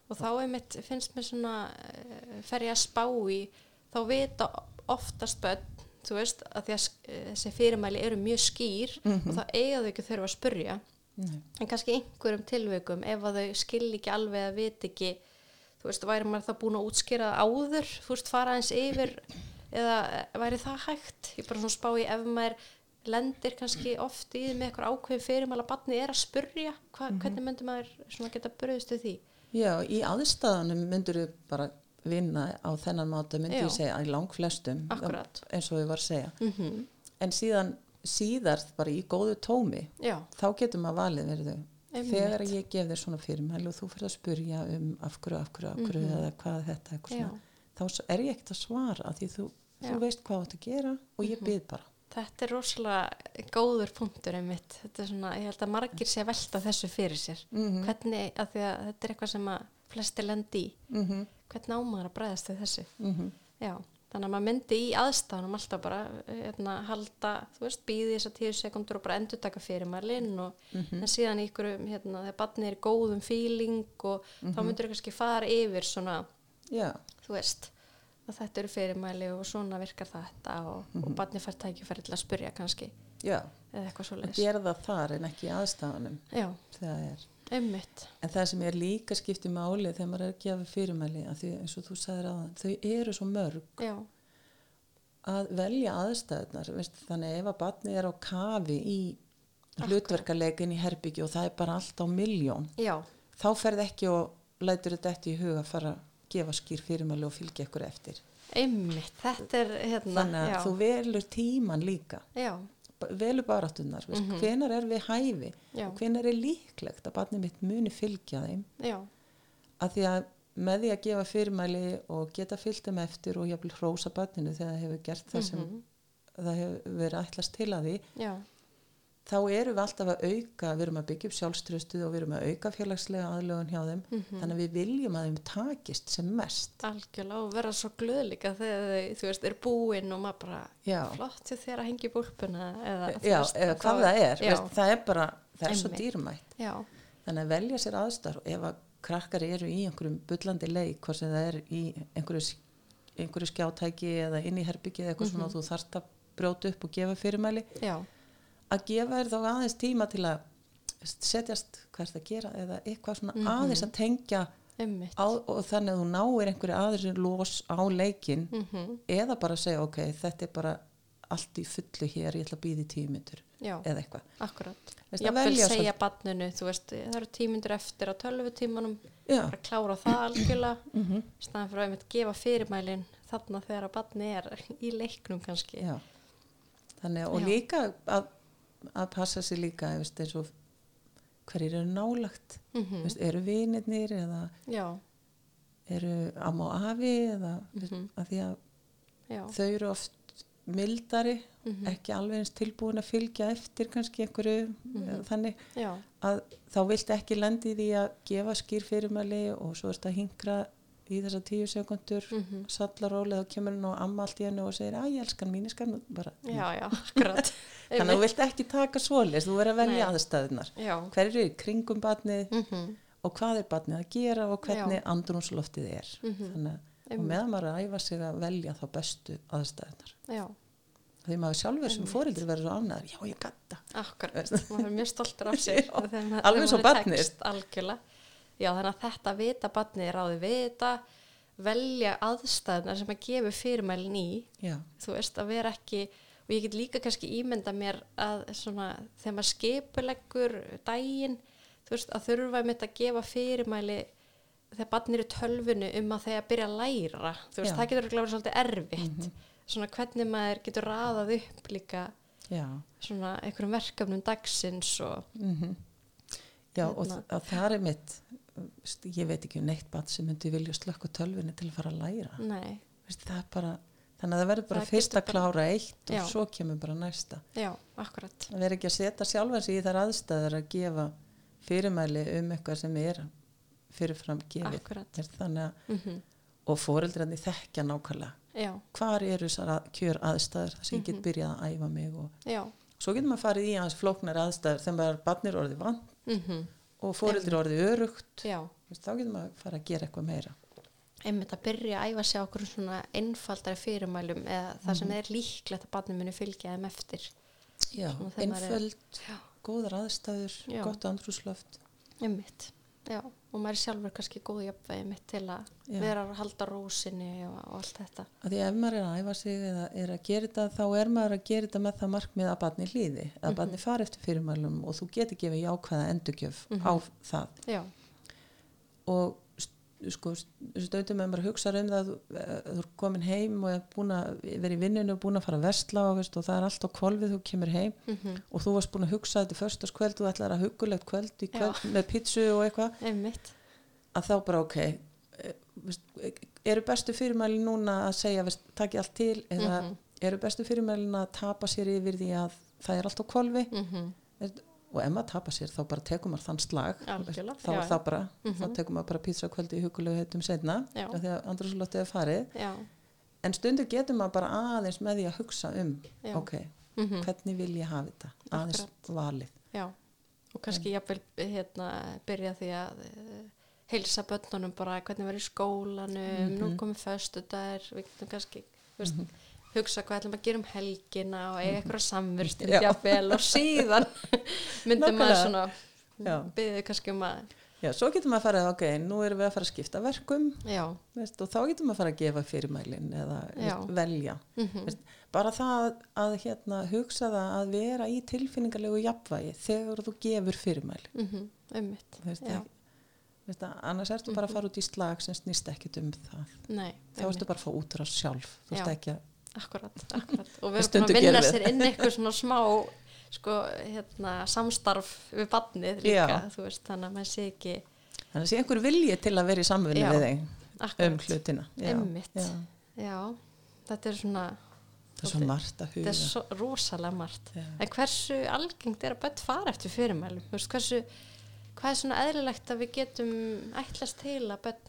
og þá einmitt finnst mér svona uh, fer ég að spá í þá vita oftast börn þú veist að að uh, þessi fyrirmæli eru mjög skýr Mhm. og þá eiga þau ekki þurfa að spurja Nei. en kannski einhverjum tilveikum ef að þau skilji ekki alveg að vita ekki þú veist, væri maður það búin að útskýra áður þú veist, fara eins yfir eða væri það hægt ég bara svona spá í ef maður lendir kannski oft í því með eitthvað ákveðin fyrirmæla barni er að spurja hva, Mhm. hvernig myndi maður svona geta bröðist við því Já, í aðstæðanum myndur þú bara vinna á þennan máta Já. ég segja í lang flestum Akkúrat. eins og við var að segja mm en síðan síðar bara í góðu tómi já, þá getur maður valið verðu þegar ég gef þér svona fyrirmæli og þú fyrir að spurja um af hverju, af hverju, af hverju Mhm. eða hvað þetta eitthvað svona þá er ég ekkert að svara því þú. Þú veist hvað átt að gera og ég byrð bara. Þetta er rosalega góður punktur einmitt. Þetta er svona, ég held að margir sé að velta þessu fyrir sér. Mhm. hvernig, af því að þetta er eitthvað sem að flesti lendi í, mm -hmm. hvernig ámaður að bregðast við þessu? Mm Já, þannig að maður myndi í aðstæðanum alltaf bara hérna, halda, þú veist, býði þessar tíu sekundur og bara endur taka fyrir mælinn og Mhm. en síðan ykkur, hérna, þegar barnið er góðum fíling og Mhm. þá myndur kannski fara yfir svona, Já, þú veist, að þetta eru fyrirmæli og svona virkar þetta og, Mhm. og barnið fær tækifæri til að spurja kannski. Já, eða eitthvað svo að það þar en ekki í þegar það er einmitt. En það sem er líka skipti máli þegar maður er að gefa fyrirmæli að því eins og þú sagðir aðan, þau eru svo mörg Já, að velja aðstæðunar, veist, þannig ef að batni er á kafi í hlutverkaleikin í herbyggju og það er bara allt á miljón, já, þá ferð ekki og lætur þetta eftir í huga að fara að gefa skýr fyrirmæli og fylgja ykkur eftir. einmitt. Þetta er, hérna, Þannig að já, þú velur tíman líka, já, velur baráttunar, veist, Mhm. hvenar er við hæfi, já, hvenar er líklegt að batni mitt muni fylgja þeim já, að því að með því að gefa fyrirmæli og geta fyllt þeim eftir og hrósa barninu þegar það hefur gert það sem Mhm. það hefur verið ætlast til að því já, þá erum við alltaf að auka við erum að byggja upp sjálfströstuð og við erum að auka félagslega aðlögun hjá þeim. Mhm. þannig að við viljum að þeim takist sem mest. Algjörlega og vera svo glöð líka þegar þú veist, er búinn og maður bara já, flott þér að hengja í búlpuna eða, já veist, eða hvað það er veist, það er bara, það er svo Einmitt. dýrmætt. Já, þannig að velja sér aðstar og ef að krakkar eru í einhverjum bullandi leik hvort sem það er í einhverju, einhverju skjátæki eða inn í herbyggi eða eitthvað svona og þú þarft að brjóta upp og gefa fyrirmæli. Já, að gefa þér þá aðeins tíma til að setjast hvað er það að gera eða eitthvað svona Mhm. aðeins að tengja á, og þannig að þú náir einhverju aðeins los á leikin mm eða bara segja ok, þetta er bara allt í fullu hér, ég ætla að býða í tíu myndur já, eða eitthvað að jafnvel velja segja barninu, þú veist, það eru tímyndur eftir á tölvutímanum, bara klára það algjörlega, mm -hmm. staðan fyrir að einmitt gefa fyrirmælin þarna þegar að barni er í leiknum kannski já. þannig og Já. líka að, að passa sér líka veist, eins og hverjir eru nálagt mm veist, eru vinirnir eða já, eru amma og afi eða Mhm. að því að já, þau eru oft mildari Mhm. ekki alveg eins tilbúin að fylgja eftir kannski einhverju Mhm. þannig já, að þá viltu ekki lendi því að gefa skýr fyrirmæli og svo erst að hingra í þessa tíu sekundur mm sallaróli þá kemur hann og amma allt í hennu og segir að ég elskan mín, ég skal nú bara já, já, akkurat þannig að þú vilt ekki taka svoleiðis þú verður að velja aðstæðunar já, hver eru í kringum barnið mm og hvað er barnið að gera og hvernig Já. andrúnsloftið er. Mhm. þannig að meðan maður er að æfa sig að velja þá bestu aðstæðunar já, því maður sjálfur sem fóreldri verður svo ánæður já ég gatta akkurat. Maður er mjög stoltur af ma- alveg svo algjörlega. Já þannig að þetta vita barnið ráði vita velja aðstæðnar sem að gefa fyrirmælin í. Já, þú veist að vera ekki og ég get líka kannski ímynda mér að svona þegar maður skipuleggur daginn þú veist að þurfa mitt að gefa fyrirmæli þegar barnið er í tölvunu um að þegar byrja að læra. Þú veist Já. það getur örugglega verið svolítið erfitt. Svona hvernig maður getur raðað upp líka já. svona einhverjum verkefnum dagsins og mm já og Hérna. að það er mitt ég veit ekki um neitt bat sem myndi vilja slökka tölvunni til að fara að læra. Nei, það er bara þannig að það verður bara Það fyrst að klára eitt og svo kemur bara næsta. Já, akkurat. Það verður ekki að setja sjálfan sig í þar aðstæður að gefa fyrirmæli um eitthvað sem er fyrirfram gefið. Akkurat. Er þannig að mm og fóreldrarnir þekkja nákvæmlega já, hvar eru þessar að, kjör aðstæður þar sem ég get Mhm. byrjað að æfa mig og já. Svo getur maður farið í aðeins flóknar aðstæður þegar maður barnir orðið vann mm og fóreldri orðið örugt já, þá getur maður farið að gera eitthvað meira einmitt að byrja að æfa sig á okkur svona einfaldari fyrirmælum eða það sem er líklegt að barnið muni fylgja þeim eftir. Já, er- einföld, já, góðar aðstæður Já. gott andrúsloft einmitt já, og maður er sjálfur kannski góð jafnvegi mitt til að Já. vera að halda rósinni og, og allt þetta. Að því ef maður er að æfa sig eða er að gera þetta þá er maður að gera þetta með það markmið að barni hlýði, að barni fari eftir fyrirmælum og þú getur gefið jákvæða endurgjöf á það. Já, og sko stöndum með maður hugsa um það að þú, er komin heim og er búin að vera í vinninu og búin að fara að vestla og, veist, og það er allt á kvolfið þú kemur heim mhm, og þú varst búin að hugsa þetta förstaskvöld þú ætlar að hugulegt kvöld í kvöld með pítsu og eitthvað. Að þá bara ok eh, veist, eru bestu fyrirmæli núna að segja takk allt til eða Mhm. eru bestu fyrirmælin að tapa sér yfir því að það er allt á kvolfi mhm, veist, og ef maður tapa sér þá bara tekum maður þann slag. Algjörlega, þá er það bara, þá tekum maður bara pizza kvöldi í hugulegu heitum setna Já. af því að andrúslottið er farið já, en stundur getur maður bara aðeins með því að hugsa um Já. ok, mhm, hvernig vil ég hafa þetta? Aðeins valið. Já. Og kannski jafnvel hérna byrja því að uh, heilsa börnunum bara hvernig verður í skólanum nú komið föstu dagar við getum kannski veist, hugsa hvað ætlum að gera um helgina og eiga eitthvað samverst Já. jafnvel og síðan myndum maður Nákvæmlega. svona Já. byggðu kannski um að já, svo getur maður að fara, ok, nú erum við að fara að skipta verkum veist, og þá getur maður að fara að gefa fyrirmælin eða veist, velja. Mhm, veist, bara það að hérna, hugsa það að vera í tilfinningarlegu jafnvægi þegar þú gefur fyrirmæli. Mhm, ekki, veist, að annars ertu bara að fara út í slag sem snýst ekkit um það. Nei, þá ertu bara að fá útrás sjálf. Þú veist ekki að akkurat, akkurat og við erum búin að vinna sér inn eitthvað svona smá sko, hérna, samstarf við badnið líka, Já. þú veist, þannig að maður sé ekki þannig að sé einhver vilji til að vera í samvinni Já. við þig um akkurat, hlutina já, Einmitt. já. já, þetta er svona það er svo margt að huga er svo rosalega margt Já. en hversu algengt er að börn fara eftir fyrirmælum, hversu hvað er svona eðlilegt að við getum ætlast til að börn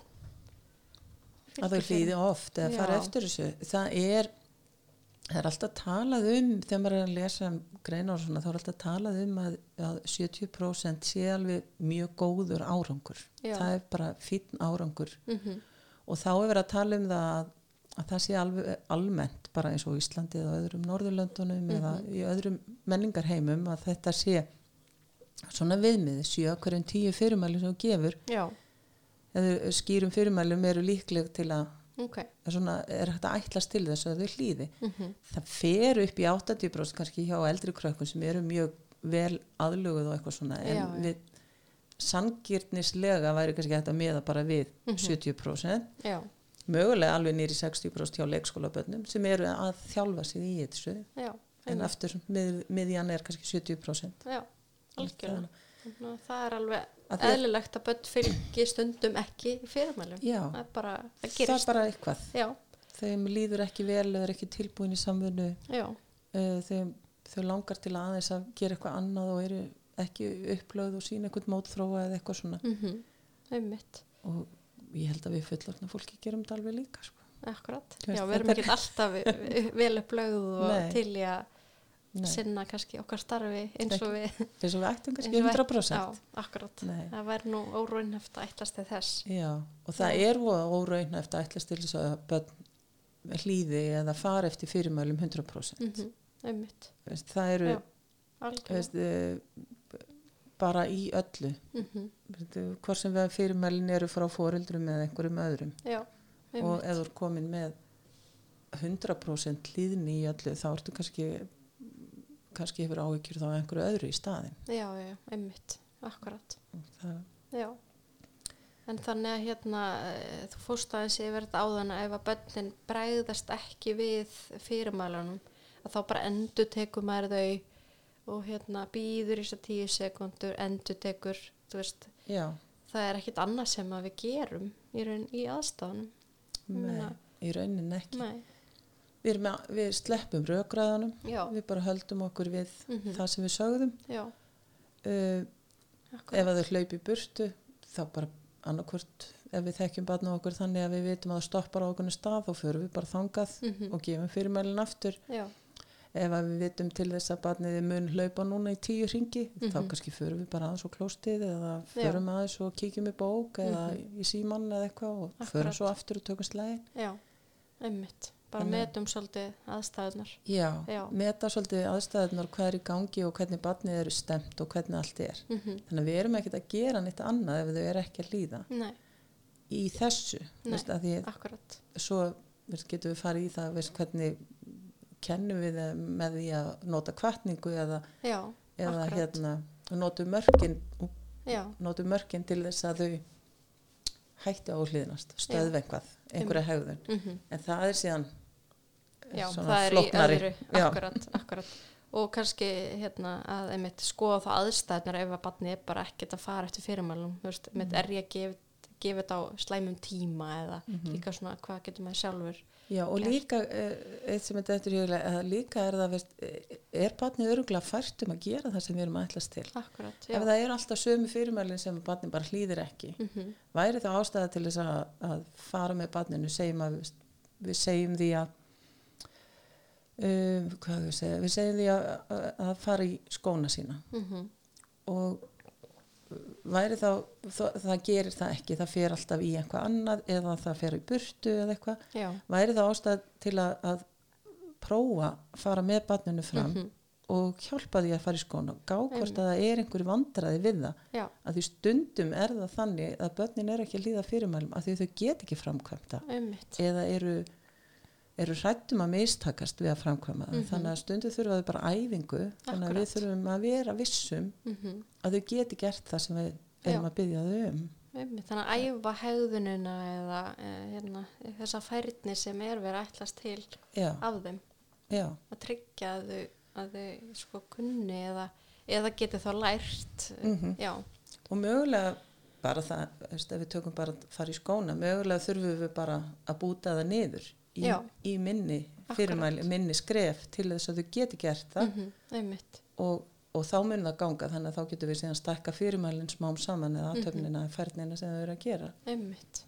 að þau hlýði oft eða fara eftir þessu það er það er alltaf talað um þegar maður er að lesa um greinar og svona þá er alltaf talað um að, að 70% sé alveg mjög góður árangur. Já. það er bara fínn árangur. Mm og þá er verið að tala um það að, að það sé alveg almennt bara eins og Íslandi eða öðrum Norðurlöndunum eða í öðrum menningarheimum að þetta sé svona viðmið sjö hverjum tíu fyrirmæli sem þú gefur. Já, eða skýrum fyrirmælum eru líkleg til að ok. Er, svona, er hægt að ætlast til þess að þau hlýði. Mm það fer upp í 80% kannski hjá eldri krökkum sem eru mjög vel aðluguð og eitthvað svona en Já, já. við sangirnislega væri kannski hægt að miða bara við Mhm. 70% já, mögulega alveg nýri 60% hjá leikskólabönnum sem eru að þjálfa sig í þessu. Já, en aftur mið, miðjan er kannski 70% já, algjörlega. Ná, það er alveg eðlilegt að börn fylgi stundum ekki fyrirmælum. Það er bara, það er bara eitthvað. Já, þeim líður ekki vel eða er ekki tilbúin í samfunnu þeim, þau langar til aðeins að gera eitthvað annað og eru ekki upplöð og sína eitthvað mótþróa eða eitthvað svona. Mhm, einmitt. Og ég held að við fullorðna fólki gerum þetta alveg líka sko. akkurat, já, við erum er- ekki alltaf vel upplögð og Nei. til í að Nei, sinna kannski okkar starfi eins og við eins og við ættum kannski eins og við- 100% já, akkurat, Nei. það væri nú óraunhæft að ætlast til þess. Já, og það er voða óraun eftir að ætlast til þess að hlýði eða fara eftir fyrirmælum 100%. mhm, einmitt, Veist, það eru já, veist, uh, bara í öllu. Veist, uh, hvort sem við fyrirmælin eru frá foreldrum eða einhverjum öðrum. já, Og ef þú er komin með 100% hlýðni í öllu þá ertu kannski, kannski hefur áhyggjur þá einhverju öðru í staðin. já, já, einmitt, akkurat Það, Já, en þannig að hérna eh, þú fórst aðeins yfir þetta áðan að ef að börnin bregðast ekki við fyrirmælanum að þá bara endur tekur maður þau og hérna býður í þess að tíu sekundur, endur tekur, þú veist, já, það er ekkit annað sem að við gerum í, raun, í aðstáðunum. Ég nei, meina, í raunin ekki. Nei, Við, með, við sleppum rökræðanum, já, við bara höldum okkur við Mhm. það sem við sögðum. já, Uh, ef að þau hlaupi burtu, þá bara annarkvört, ef við þekkjum barna okkur þannig að við vitum að það stoppar á okkur stað, þá förum við bara þangað Mhm. og gefum fyrirmælinn aftur. já, Ef að við vitum til þess að barnið er mun hlaupa núna í tíu ringi, þá Mhm. kannski förum við bara aðeins á klóstið eða Já. förum aðeins og kíkjum í bók eða í símann eða eitthvað og förum Akkurat. svo aftur og tökum slæðin. já, einmitt, bara Þannig- metum svolítið aðstæðunar Já, Já. meta svolítið aðstæðunar hvað er í gangi og hvernig barnið eru stemt og hvernig allt er. mm Þannig að við erum ekkert að gera neitt annað ef þau eru ekki að líða Nei, í þessu. Nei. Veist, því akkurat svo veist, getum við farið í það veist, hvernig kennum við með því að nota kvartningu eða, Já, eða hérna, notum mörkin, Já, notum mörkin til þess að þau hætti á hlýðnast, stöðve einhvað, einhverja hegðun. mm En það er síðan Já, það er flóknari. í öðru, akkurat, akkurat. Og kannski hérna að einmitt skoða það aðstæðnar ef að barnið er bara ekkert að fara eftir fyrirmælum, þú veist, einmitt er ég að gefa, gefa þetta á slæmum tíma eða Mhm. líka svona hvað getur maður sjálfur. Já, og Gert. líka, eh, eitt sem þetta eftir huglega, líka er það, eh, er barnið öruglega fært um að gera það sem við erum að ætlast til. Akkurat, Ef það er alltaf sömu fyrirmælinn sem barnið bara hlýðir ekki, Mm væri það ástæða til þess að, að fara með barninu, segjum að við segjum því að, um, hvað við segja, við segjum því að, að, fara í skóna sína. Mhm, og væri þá, það, það gerir það ekki, það fer alltaf í eitthvað annað eða það fer í burtu eða eitthvað, Já, væri það ástæð til að, að prófa að fara með barninu fram mhm, og hjálpa því að fara í skóna gá hvort að það er einhverju vandræði við það. Já, að því stundum er það þannig að börnin er ekki að líða fyrirmælum að því þau get ekki framkvæmta einmitt. eða eru, eru hrættum að mistakast við að framkvæma það. Mhm. þannig að stundum þurfa þau bara æfingu þannig að við þurfum að vera vissum Mm að þau geti gert það sem við erum Já. að byggja þau um. Þannig að æfa hegðunina eða e, hérna, þessa færni sem er verið að ætlast til já, af þeim. Já, að tryggja að þau, að þau sko kunni eða, eða geti þá lært Mhm. já, og mögulega bara það, veist, ef við tökum bara að fara í skóna, mögulega þurfum við bara að búta það niður í, í minni fyrirmæli, minni skref til þess að þau geti gert það. Mm einmitt. Og, og þá mun það ganga þannig að þá getum við síðan stækka fyrirmælinn smám saman eða Mhm. aðtöfnina, mm færnina sem þau eru að gera. Einmitt,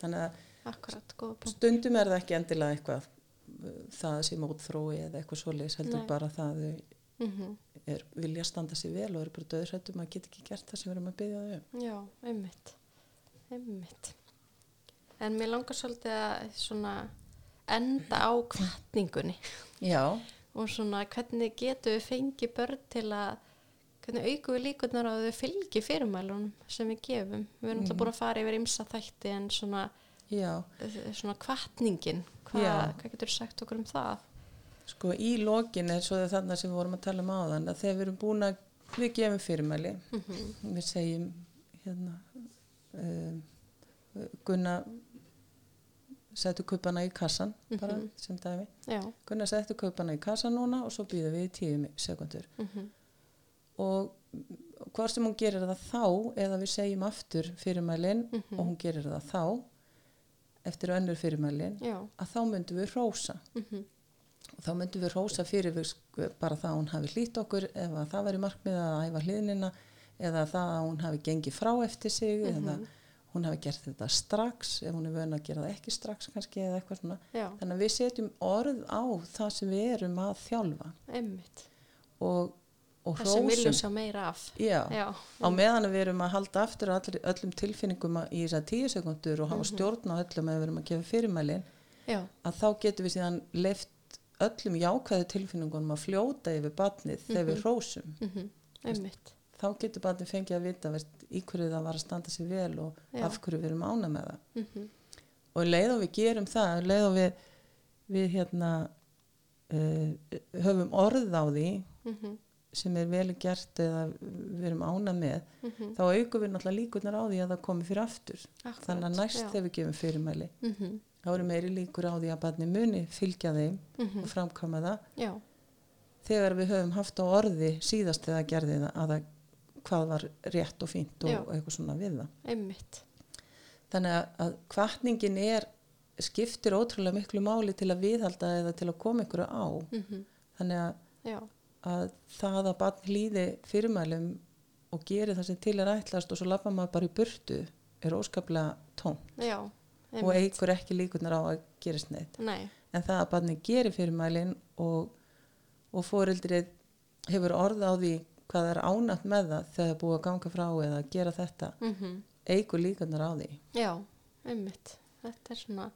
þannig að akkurat, stundum er það ekki endilega eitthvað uh, það sem mótþrói eða eitthvað svoleiðis heldur Nei. bara það að þau mm er, vilja standa sér vel og eru bara döðrættum að geta ekki gert það sem við erum að byggja þau um. Já, einmitt. Einmitt. En mér langar svolítið að svona enda á kvartningunni og svona hvernig getum við fengið börn til að hvernig aukum við líkurnar að þau fylgi fyrirmælunum sem við gefum? Við erum alltaf Mhm. búin að fara yfir ymsa þætti en svona, eh, svona kvartningin Hva, hvað getur þú sagt okkur um það? Sko í lokin er svo þarna sem við vorum að tala um áðan að þegar við erum búin að við gefum fyrirmæli. Mm við segjum hérna um, Gunna settu kuppana í kassan bara Mhm. sem dæmi. Já, Gunna settu kuppana í kassan núna og svo býðum við í tíu sekundur mm og hvort sem hún gerir það þá eða við segjum aftur fyrirmælin Mhm. og hún gerir það þá eftir önnur fyrirmælin já. að þá myndum við rósa mm og þá myndum við rósa fyrir við bara það að hún hafi hlýtt okkur ef að það væri markmið að æfa hliðnina eða það að hún hafi gengið frá eftir sig eða hún hafi gert þetta strax ef hún er vöna að gera það ekki strax kannski eða eitthvað svona. Já, þannig að við setjum orð á það sem við erum að þjálfa. Einmitt. Og, og það sem viljum sjá meira af. Já, já, á meðan að við erum að halda aftur allir, öllum tilfinningum að- í þessar tíu sekundur og hafa stjórn á öllum ef við erum að gefa fyrirmælin að þá getum við síðan leift öllum jákvæðu tilfinningunum að fljóta yfir barnið þegar við hrósum. Mm einmitt þá getur barnið fengið að vita veist, í hverju það var að standa sér vel og Já. af hverju við erum ána með það mm og um leið og við gerum það leið og við, við hérna uh, höfum orð á því mm sem er vel gert eða við erum ána með Mhm. þá aukum við náttúrulega líkurnar á því að það komi fyrir aftur þannig að næst þegar við gefum fyrirmæli mm -hmm. þá eru meiri líkur á því að barni muni fylgja þeim Mhm. og framkama það já, þegar við höfum haft á orði síðast þegar gerði það að það, hvað var rétt og fínt og, og eitthvað svona við það. Einmitt. Þannig að, að kvartningin er skiptir ótrúlega miklu máli til að viðhalda eða til að koma ykkur á. Mm þannig að, að það að barn hlýði fyrirmælum og geri það sem til er ætlast og svo lappa maður bara í burtu er óskaplega tóm já, og eigur ekki líkunar á að gerist neitt. Nei, en það að barni gerir fyrirmælin og, og fóreldrið hefur orð á því hvað það er ánætt með það þegar það er búið að ganga frá eða gera þetta. Mm eigur líkunar á því. Já, einmitt. Þetta er svona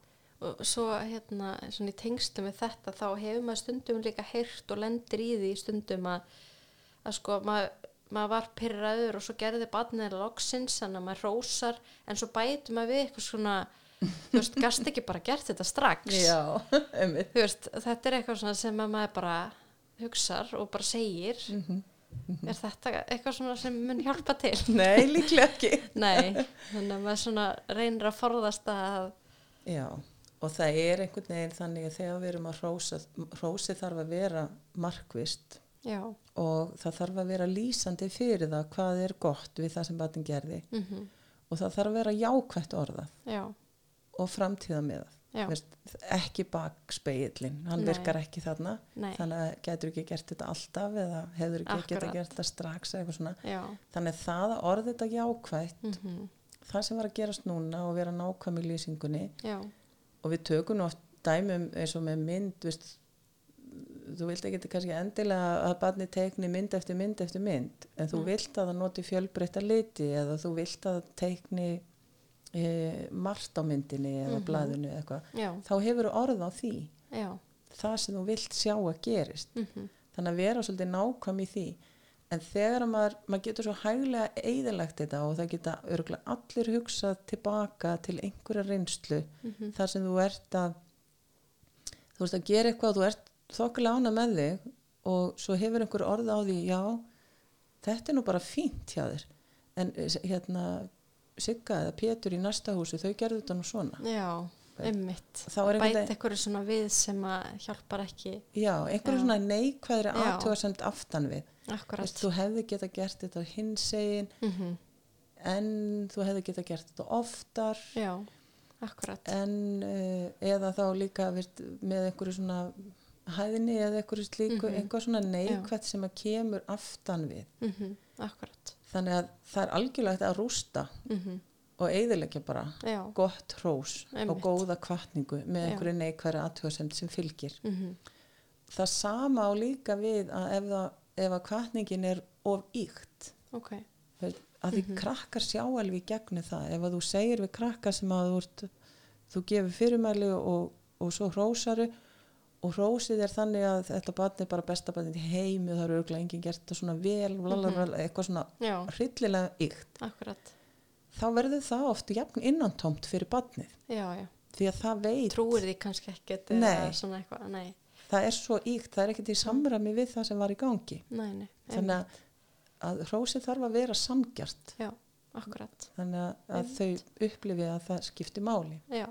og svo hérna svona í tengstum við þetta þá hefur maður stundum líka heyrt og lendir í því stundum að, að sko maður maður var pyrraður og svo gerði barnið loksins, þannig að maður rósar en svo bætum maður við eitthvað svona þú veist, gast ekki bara gert þetta strax? Já, veist, þetta er eitthvað sem að maður bara hugsar og bara segir. Mhm. Er þetta eitthvað svona sem mun hjálpa til? Nei, líklega ekki. nei, þannig að maður svona reynir að forðast að Já, og það er einhvern veginn þannig að þegar við erum að hrósa, hrósi þarf að vera markvist já, og það þarf að vera lýsandi fyrir það hvað er gott við það sem batn gerði. Mhm, og það þarf að vera jákvætt orðað já, og framtíða með já, það. Ekki bakspeillin, hann Nei. virkar ekki þarna, nei, þannig að getur ekki gert þetta alltaf eða hefur ekki geta Akkurat. gert þetta strax Þannig að það að orða þetta jákvætt, mhm, það sem var að gerast núna og vera nákvæm í lýsingunni já, og við tökum oft dæmum eins og með mynd veist, þú vilt ekki kannski endilega að barni teikni mynd eftir mynd eftir mynd en þú Mm. vilt að það noti fjölbreytta liti eða þú vilt að það teikni e, margt á myndinni eða Mhm. blaðinu eða eitthvað þá hefur orð á því. Já, það sem þú vilt sjá að gerist. Mhm, þannig að vera svolítið nákvæm í því. En þegar maður, maður getur svo hæglega eðilagt þetta og það geta örgulega allir hugsað tilbaka til einhverja reynslu. Mhm, þar sem þú ert að þú ert að gera eitthvað þú ert þokkulega ána með þig og svo hefur einhver orð á því já, þetta er nú bara fínt hjá þér. En eh, hérna Sigga eða Pétur í næsta húsi þau gerðu þetta nú svona. Já, einhvern bæta eitthvað svona við sem að hjálpar ekki. Já, einhverju Já. svona neikvæðri aðtjóðasemt aftan við. Akkurat. Þú hefði geta gert þetta hinsegin mhm, en þú hefði geta gert þetta oftar. Já, akkurat. En uh, eða þá líka með einhverju svona hæðinni eða einhverju slíku Mhm. einhver svona neikvætt sem að kemur aftan við. Mhm, akkurat þannig að það er algjörlega að rústa mhm, og eigðilegja bara já, gott hrós og Einmitt. góða kvartningu með einhverju neikværi aðtöðasemt sem fylgir. Mhm, það sama á líka við að ef, það, ef að kvartningin er of íkt ok. Veist, að því Mhm. krakkar sjá alveg í gegnum það. Ef að þú segir við krakkar sem að þú, ert, þú gefur fyrirmæli og, og svo hrósaru og hrósið er þannig að þetta barn er bara besta barn í heimi og það eru auðvitað enginn gert svona vel blablabla, eitthvað svona já, hryllilega ykt. Akkurat. Þá verður það oft jafn innantómt fyrir já, því að það veit trúir því kannski ekkert það er svo ykt, það er ekkert í samræmi við það sem var í gangi. Nei, nei þannig að, að hrósið þarf að vera samgjart já, þannig að, að þau upplifi að það skipti máli. Já,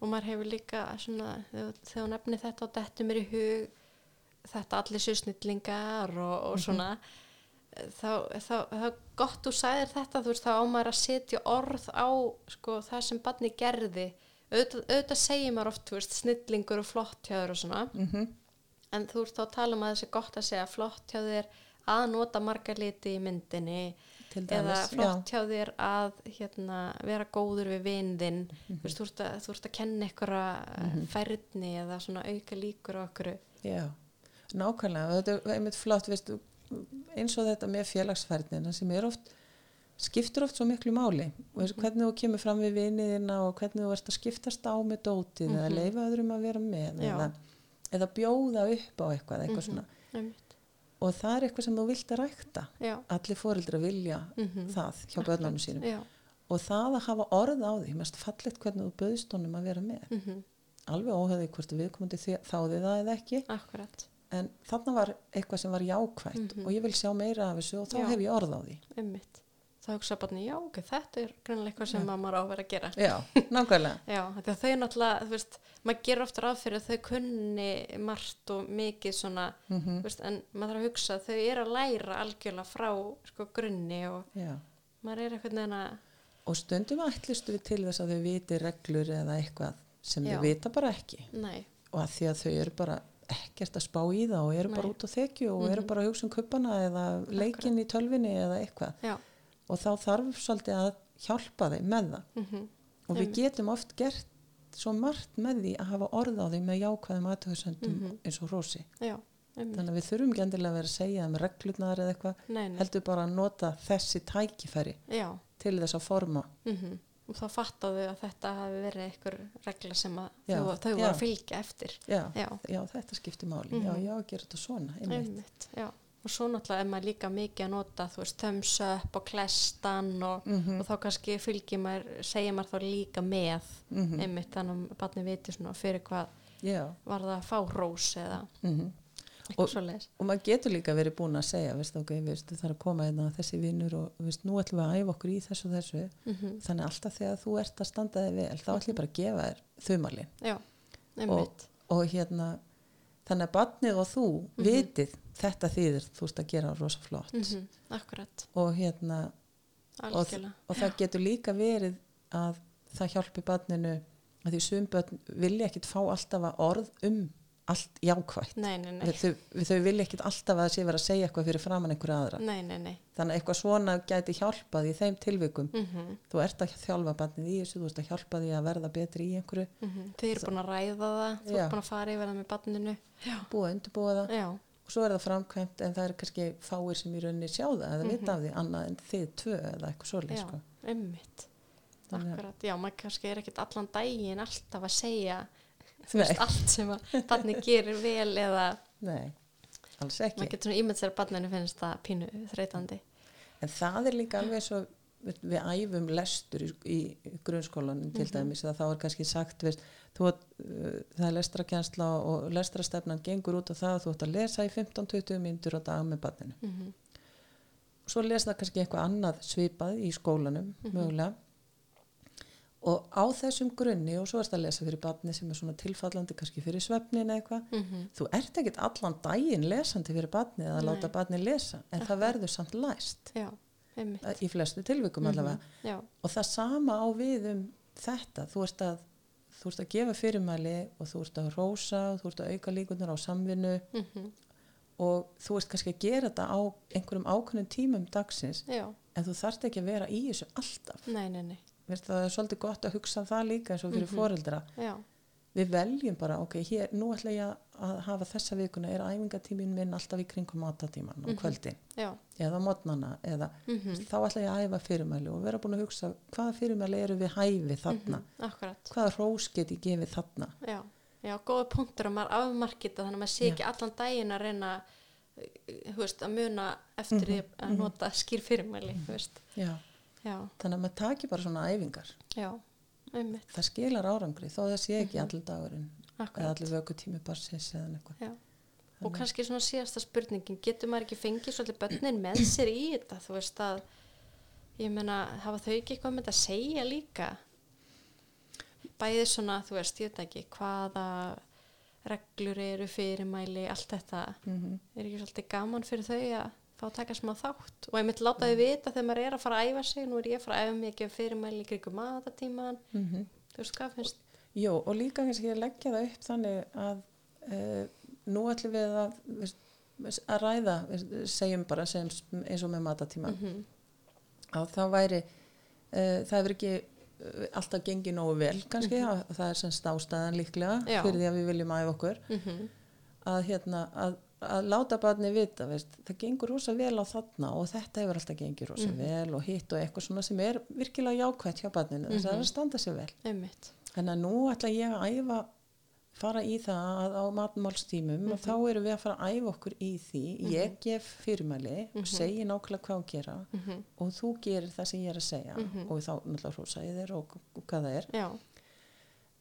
og maður hefur líka svona, þegar hún nefni þetta og dettur mér í hug þetta allir susnillingar og, og svona þá, þá, þá er gott þú sagðir þetta þú veist þá á maður að setja orð á sko það sem barni gerði. Auðvitað, auðvitað segir maður oft veist, snillingur og flott hjá þér og svona. Mm en þú ert þá tala að þessi gott að segja flott hjá þér að nota marga liti í myndinni eða flott hjá þér að hérna, vera góður við vindin mm -hmm. þú, þú ert að kenna einhverja færni eða svona auka líkur okkur já, nákvæmlega. Þetta er einmitt flott veistu, eins og þetta með félagsfærnina sem er oft skiptur oft svo miklu máli. Og þessu, hvernig þú kemur fram við viniðina og hvernig þú ert að skiptast á með dótið eða Mhm. leifa öðrum að vera með eða, eða bjóða upp á eitthvað, eitthvað svona. Einmitt. Og það er eitthvað sem þú vilt að rækta. Já, allir fóreldra vilja Mhm. það hjá börnunum sínum. Já, og það að hafa orð á því mest fallegt hvernig þú böðst honum að vera með. Mm alveg óhefði hvort viðkomandi þáði það eða ekki. Akkurat. En þarna var eitthvað sem var jákvætt Mhm. og ég vil sjá meira af þessu og þá Já. hef ég orð á því. Einmitt þá hugsa barni, já ok, þetta er greinlega eitthvað sem maður á að vera að gera. Já, nákvæmlega. Já, þetta þau náttúrulega, þú veist maður gerur ofta ráð fyrir að þau kunni margt og mikið svona mm þú veist, en maður þarf að hugsa að þau eru að læra algjörlega frá sko, grunni og já. maður er eitthvað neina og stundum ætlistu við til þess að þau viti reglur eða eitthvað sem Já. þau vita bara ekki. Nei, og að því að þau eru bara ekkert að spá í það og eru bara Nei. út á þekju og eru Mhm. bara að hugsa um kuppana eða leikin í tölvinni eða eitthvað og þá þarf svolítið að hjálpa þeim með það. Mm og við getum oft gert svo margt með því að hafa orð á því með jákvæðum aðtöðsendum Mhm. eins og rósi já, þannig að við þurfum ekki endilega að vera að segja um reglurnar eða eitthvað. Heldur bara að nota þessi tækifæri já, til þess að forma. Mm og þá fattaðu að þetta hafi verið einhver regla sem þau, voru að fylgja eftir. Já, þetta skiptir máli. Já, Mhm. já, gera þetta svona einmitt. einmitt, já og svo náttúrulega er maður líka mikið að nota þú veist, thumbs up og klestan og, Mhm. og þá kannski fylgir maður segir maður þá líka með Mhm. einmitt þannig að barni viti svona fyrir hvað já, var það að fá rós eða mhm. eitthvað Og- svoleiðis. og maður getur líka verið búin að segja veist, ok, veist, það er að koma hérna þessi vinnur og veist, nú ætlum við að æfa okkur í þessu og þessu. Mm þannig alltaf þegar þú ert að standa þig vel þá ætlum ég bara að gefa þér þumalinn. Já, einmitt. Og hérna þannig að barnið og þú Mhm. vitið þetta þýðir þú ert að gera rosa flott mm akkurat, og hérna og, og það getur líka verið að það hjálpi barninu að því sum börn vilja ekkit fá alltaf að orð um allt jákvætt. Nei, nei, nei, þau, þau vilja ekkit alltaf að það sé verið að segja eitthvað fyrir framann einhverja aðra. Nei, nei, nei. þannig að eitthvað svona gæti hjálpað í þeim tilvikum. Mm þú ert að þjálfa barnið í þessu þú ert að hjálpa því að verða betri í einhverju. Þið eru búin að ræða það þú eru búin að fara yfir það með barninu. Búa að undirbúa það. Já, og svo er það framkvæmt en það er kannski fáir sem í rauninni sjá það eða vita af því annað en þið tvö eða eitthvað svolítið Mhm. sko. akkurat, já, maður kannski er ekkert allan daginn alltaf að segja. Veist, allt sem að barni gerir vel eða Nei, alls ekki maður getur svona ímynd sér að barninu finnst það pínu þreytandi en það er líka alveg svo við, við æfum lestur í, í grunnskólanum til Mhm. dæmis að þá er kannski sagt veist, þú, átt, uh, það er lestrakjensla og lestrastefnan gengur út á það að þú ætti að lesa í 15-20 mínútur á dag með barninu mm -hmm. svo lesa það kannski eitthvað annað svipað í skólanum Mhm. mögulega og á þessum grunni og svo erst að lesa fyrir barni sem er svona tilfallandi kannski fyrir svefnin eitthvað Mhm. þú ert ekkert allan daginn lesandi fyrir barni eða Nei. láta barni lesa en það verður samt læst. Já, í flestu tilvikum allavega. Mhm. já, og það sama á við um þetta. Þú ert að þú ert að gefa fyrirmæli og þú ert að rósa og þú ert að auka líkunar á samvinnu mm og þú ert kannski að gera þetta á einhverjum ákveðnum tímum dagsins já, en þú þarft ekki að vera í þessu alltaf. Nei, nei, nei það er svolítið gott að hugsa það líka eins og fyrir Mhm. foreldra. Já, við veljum bara, ok, hér, nú ætla ég að hafa þessa vikuna, er æfingatímin minn alltaf í kringum matatíman Mhm. og kvöldin? Já. Eða mótnana eða mm þá ætla ég að æfa fyrirmæli og vera búin að hugsa hvaða fyrirmæli eru við hæfi þarna? Akkurat. Hvaða hrós get ég gefið þarna? Já, já, góða punktur að maður afmarkita þannig að maður sé ekki allan daginn að reyna uh, þú veist, að muna eftir Mhm, að nota skýr fyrirmæli já. þannig að maður taki bara svona æfingar. Já einmitt, það skilar árangri þó það sé ekki allir dagurinn eða Mhm. akkurat. allir vökutími barsins eða já. og kannski svona síðasta spurningin getur maður ekki fengið svolítið börnin með sér í þetta? Þú veist að ég meina, hafa þau ekki eitthvað með þetta að segja líka? Bæði svona, þú veist, ég veit ekki hvaða reglur eru fyrirmæli, allt þetta. Mm er ekki svolítið gaman fyrir þau að að taka smá þátt. Og einmitt láta þau vita þegar maður er að fara að æfa sig nú er ég að fara að æfa ekki fyrirmæli í krigum matatíman -hmm. þú veist hvað finnst? Jó, og líka kannski að leggja það upp þannig að uh, nú ætlum við að, veist, að ræða, veist, segjum bara sem, eins og með matatíma, -hmm. að það væri, uh, það hefur ekki uh, alltaf gengið nógu vel kannski, að, það er semst ástæðan líklega Já. fyrir því að við viljum æfa okkur, að, hérna, að, að láta barni vita, veist, það gengur rosa vel á þarna og þetta hefur alltaf gengið rosa vel og hitt og eitthvað svona sem er virkilega jákvætt hjá barninu, þess að það að standa sér vel. einmitt Þannig að nú ætla ég að æfa, fara í það að á matmálstímum og þá erum við að fara að æfa okkur í því. Ég gef fyrirmæli og segi nákvæmlega hvað að gera Mhm. og þú gerir það sem ég er að segja og þá náttúrulega hrósa ég þér og, og hvað það er. já,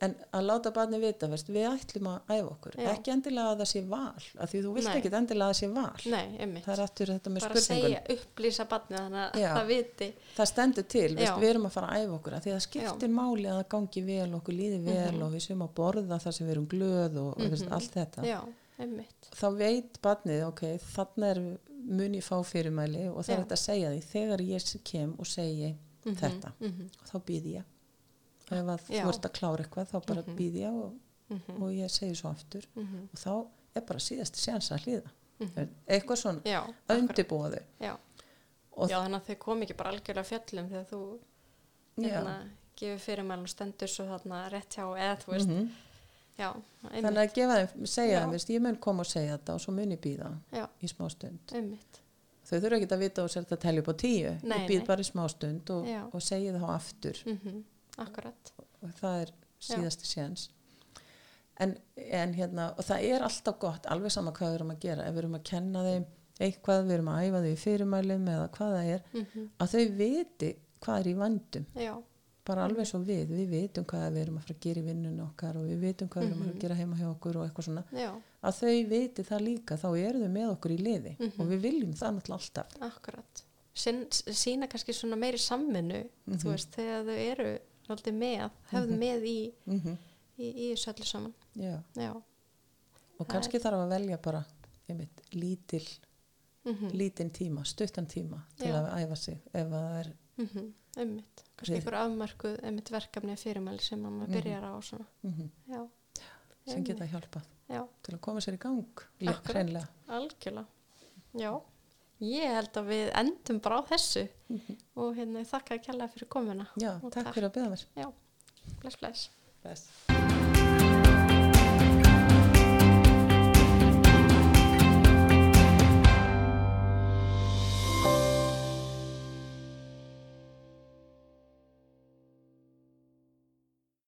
En að láta barni vita, veist, við ætlum að æfa okkur. Já. Ekki endilega að það sé val, af því þú vilt Nei. ekkit endilega að það sé val. nei, Það er aftur þetta með bara spurningun. segja, upplýsa barnið þannig að Já. það viti Það stendur til, veist, Já. við erum að fara að æfa okkur af því að það skiptir máli að það gangi vel, okkur líði vel Mhm. og við séum að borða þar sem við erum glöð og veist, allt þetta. já, Þá veit barnið, ok, þannig er mun ég fá fyrirmæli og það er Já. þetta að segja því þegar ég kem og segi þetta mhm, og þá býð ég. Og ef að þú ert að klára eitthvað þá bara mm býð ég og, mhm, og ég segi svo aftur mhm. og þá er bara síðasti séns að hlýða. Eitthvað svona, já, undirbúa þau. já. Og- já, þannig að þau kom ekki bara algjörlega fjöllum þegar þú hérna, gefur fyrirmæl og stendur svo þarna rétt hjá eða þú veist, Mhm. já, Þannig að gefa þeim, segja þeim, ég mun koma og segja þetta og svo mun ég býða já, í smá stund. einmitt Þau þurfa ekki að vita og sér þetta telja upp á tíu. Nei, ég býð bara í smá stund og, og segi það á aftur. mhm, akkurat. og það er síðasti séns. En, en hérna og það er alltaf gott, alveg sama hvað við erum að gera. Ef við erum að kenna þeim eitthvað við erum að æfa þau í fyrirmælum eða hvað það er Mm að þau viti hvað er í vandum Já, bara alveg svo við, við vitum hvað við erum að fara að gera í vinnunum okkar og við vitum hvað við erum að að gera heima hjá okkur og eitthvað svona. Já, að þau viti það líka, þá eru þau með okkur í liði Mhm. og við viljum það náttúrulega alltaf. Akkurat. Sin, sína kannski svona meiri samvinnu, þú veist, þegar þau eru alltaf með, höfðu með í, mm í, í þessu öllu saman. Já, Já, og kannski þarf að velja bara einmitt, lítil, mm lítinn tíma, stuttan tíma til Já. að æfa sig ef að það er -hmm. ummitt. Kannski Við- einhver afmarkuð, ummitt verkefni fyrirmæli sem að maður byrjar á mm Já, sem Einmitt. geta hjálpað já, til að koma sér í gang algjörlega. Já, ég held að við endum bara á þessu og hérna þakka að kella fyrir komuna. Já, Og takk fyrir að byggja mér Já, bless, bless. Bless.